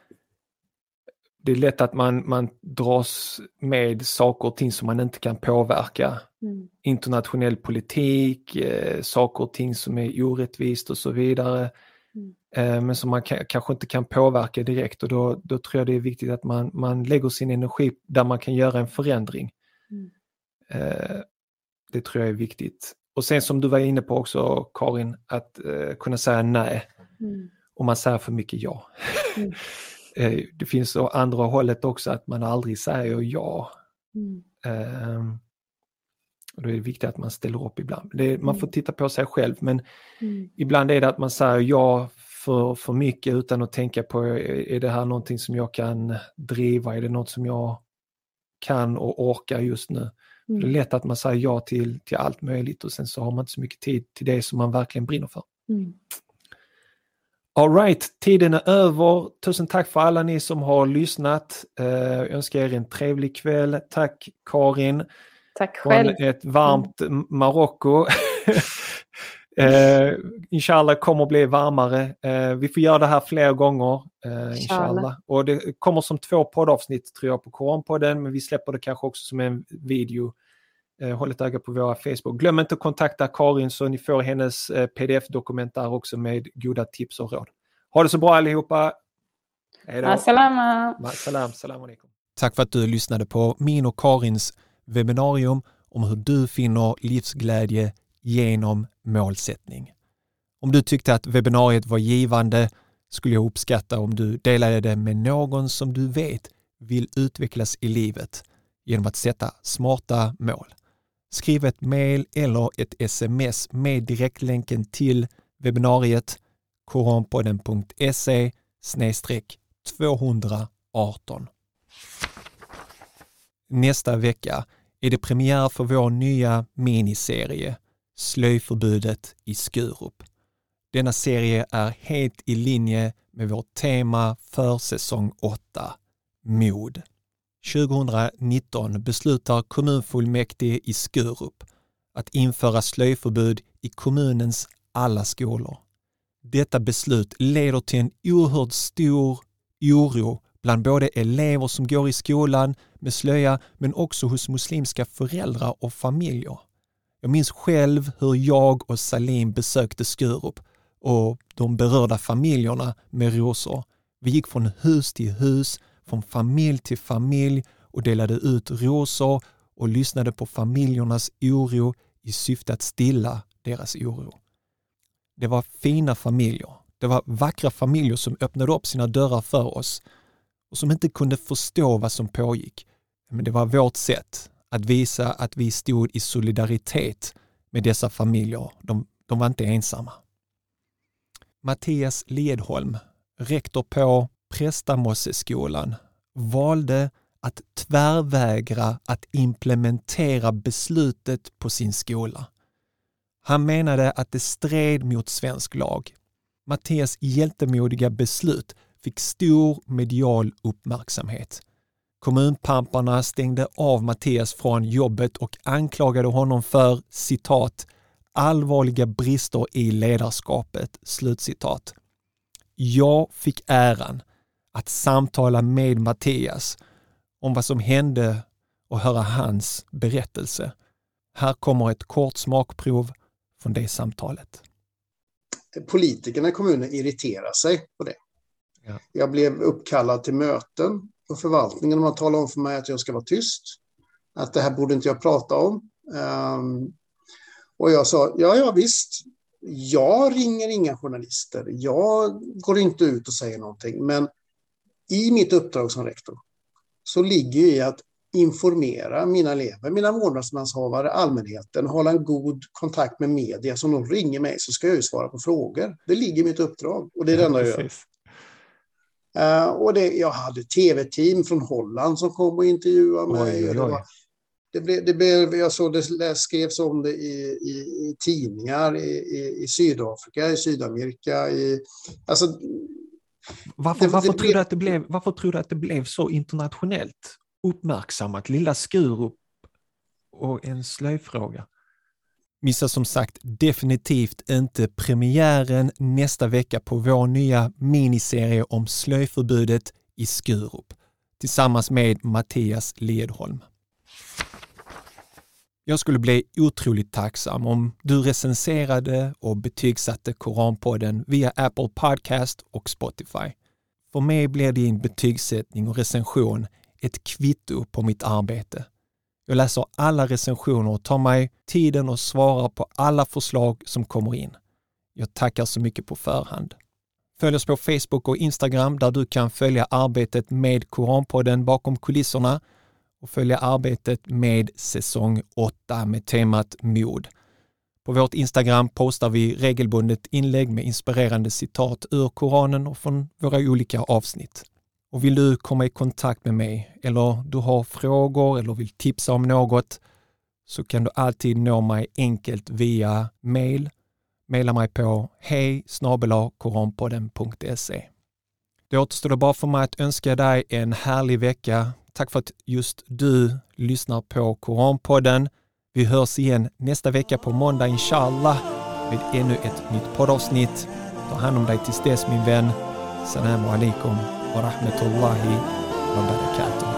det är lätt att man, man dras med saker och ting som man inte kan påverka. Mm. Internationell politik, eh, saker och ting som är orättvist och så vidare. Mm. Eh, men som man kanske inte kan påverka direkt och då, då tror jag det är viktigt att man, man lägger sin energi där man kan göra en förändring. Mm. Eh, det tror jag är viktigt. Och sen som du var inne på också Karin, att uh, kunna säga nej. Mm. Om man säger för mycket ja. Mm. det finns å andra hållet också att man aldrig säger ja. Mm. Uh, och då är det viktigt att man ställer upp ibland. Det, man får mm. titta på sig själv men mm. ibland är det att man säger ja för, för mycket utan att tänka på är det här någonting som jag kan driva, är det något som jag kan och orkar just nu. Mm. Det är lätt att man säger ja till, till allt möjligt och sen så har man inte så mycket tid till det som man verkligen brinner för. Mm. Alright, tiden är över. Tusen tack för alla ni som har lyssnat. Eh, jag önskar er en trevlig kväll. Tack Karin. Tack själv. Från ett varmt Marocko. eh, inshallah kommer att bli varmare. Eh, vi får göra det här fler gånger. Eh, inshallah. Och det kommer som två poddavsnitt tror jag på Koranpodden men vi släpper det kanske också som en video. Eh, håll ett öga på våra Facebook. Glöm inte att kontakta Karin så ni får hennes eh, pdf-dokument där också med goda tips och råd. Ha det så bra allihopa! Hej då! Salam alaikum. Tack för att du lyssnade på min och Karins webbinarium om hur du finner livsglädje genom målsättning. Om du tyckte att webbinariet var givande skulle jag uppskatta om du delade det med någon som du vet vill utvecklas i livet genom att sätta smarta mål. Skriv ett mejl eller ett sms med direktlänken till webbinariet koranpodden.se 218. Nästa vecka är det premiär för vår nya miniserie Slöjförbudet i Skurup. Denna serie är helt i linje med vårt tema för säsong 8, mod. 2019 beslutar kommunfullmäktige i Skurup att införa slöjförbud i kommunens alla skolor. Detta beslut leder till en oerhört stor oro bland både elever som går i skolan med slöja men också hos muslimska föräldrar och familjer. Jag minns själv hur jag och Salim besökte Skurup och de berörda familjerna med rosor. Vi gick från hus till hus, från familj till familj och delade ut rosor och lyssnade på familjernas oro i syfte att stilla deras oro. Det var fina familjer. Det var vackra familjer som öppnade upp sina dörrar för oss och som inte kunde förstå vad som pågick. Men det var vårt sätt att visa att vi stod i solidaritet med dessa familjer. De, de var inte ensamma. Mattias Ledholm, rektor på Prästamosseskolan, valde att tvärvägra att implementera beslutet på sin skola. Han menade att det stred mot svensk lag. Mattias hjältemodiga beslut fick stor medial uppmärksamhet. Kommunpamparna stängde av Mattias från jobbet och anklagade honom för citat allvarliga brister i ledarskapet. Slutcitat. Jag fick äran att samtala med Mattias om vad som hände och höra hans berättelse. Här kommer ett kort smakprov från det samtalet. Politikerna i kommunen irriterar sig på det. Ja. Jag blev uppkallad till möten på förvaltningen och man talade om för mig att jag ska vara tyst. Att det här borde inte jag prata om. Um, och jag sa, ja, ja visst, jag ringer inga journalister. Jag går inte ut och säger någonting. Men i mitt uppdrag som rektor så ligger i att informera mina elever, mina vårdnadsmanshavare, allmänheten, hålla en god kontakt med media. Så om de ringer mig så ska jag ju svara på frågor. Det ligger i mitt uppdrag och det är det enda jag gör. Uh, och det, jag hade tv-team från Holland som kom och intervjuade mig. Oj, oj, oj. Det, blev, det blev, jag såg det skrevs om det i, i, i tidningar i, i, i, Sydafrika, i Sydamerika. I, alltså, varför, det, varför, tror du att det blev, varför tror du att det blev så internationellt uppmärksammat? Lilla Skurup och en slöjfråga. Missa som sagt definitivt inte premiären nästa vecka på vår nya miniserie om slöjförbudet i Skurup tillsammans med Mattias Ledholm. Jag skulle bli otroligt tacksam om du recenserade och betygsatte Koranpodden via Apple Podcast och Spotify. För mig blir din betygssättning och recension ett kvitto på mitt arbete. Jag läser alla recensioner och tar mig tiden och svarar på alla förslag som kommer in. Jag tackar så mycket på förhand. Följ oss på Facebook och Instagram där du kan följa arbetet med Koranpodden bakom kulisserna och följa arbetet med säsong 8 med temat mod. På vårt Instagram postar vi regelbundet inlägg med inspirerande citat ur Koranen och från våra olika avsnitt. Och vill du komma i kontakt med mig eller du har frågor eller vill tipsa om något så kan du alltid nå mig enkelt via mail Maila mig på hej koranpodden.se. Det återstår det bara för mig att önska dig en härlig vecka. Tack för att just du lyssnar på Koranpodden. Vi hörs igen nästa vecka på måndag inshallah med ännu ett nytt poddavsnitt. Ta hand om dig tills dess min vän. Salam alaikum wa rahmatullahi wa barakatuh.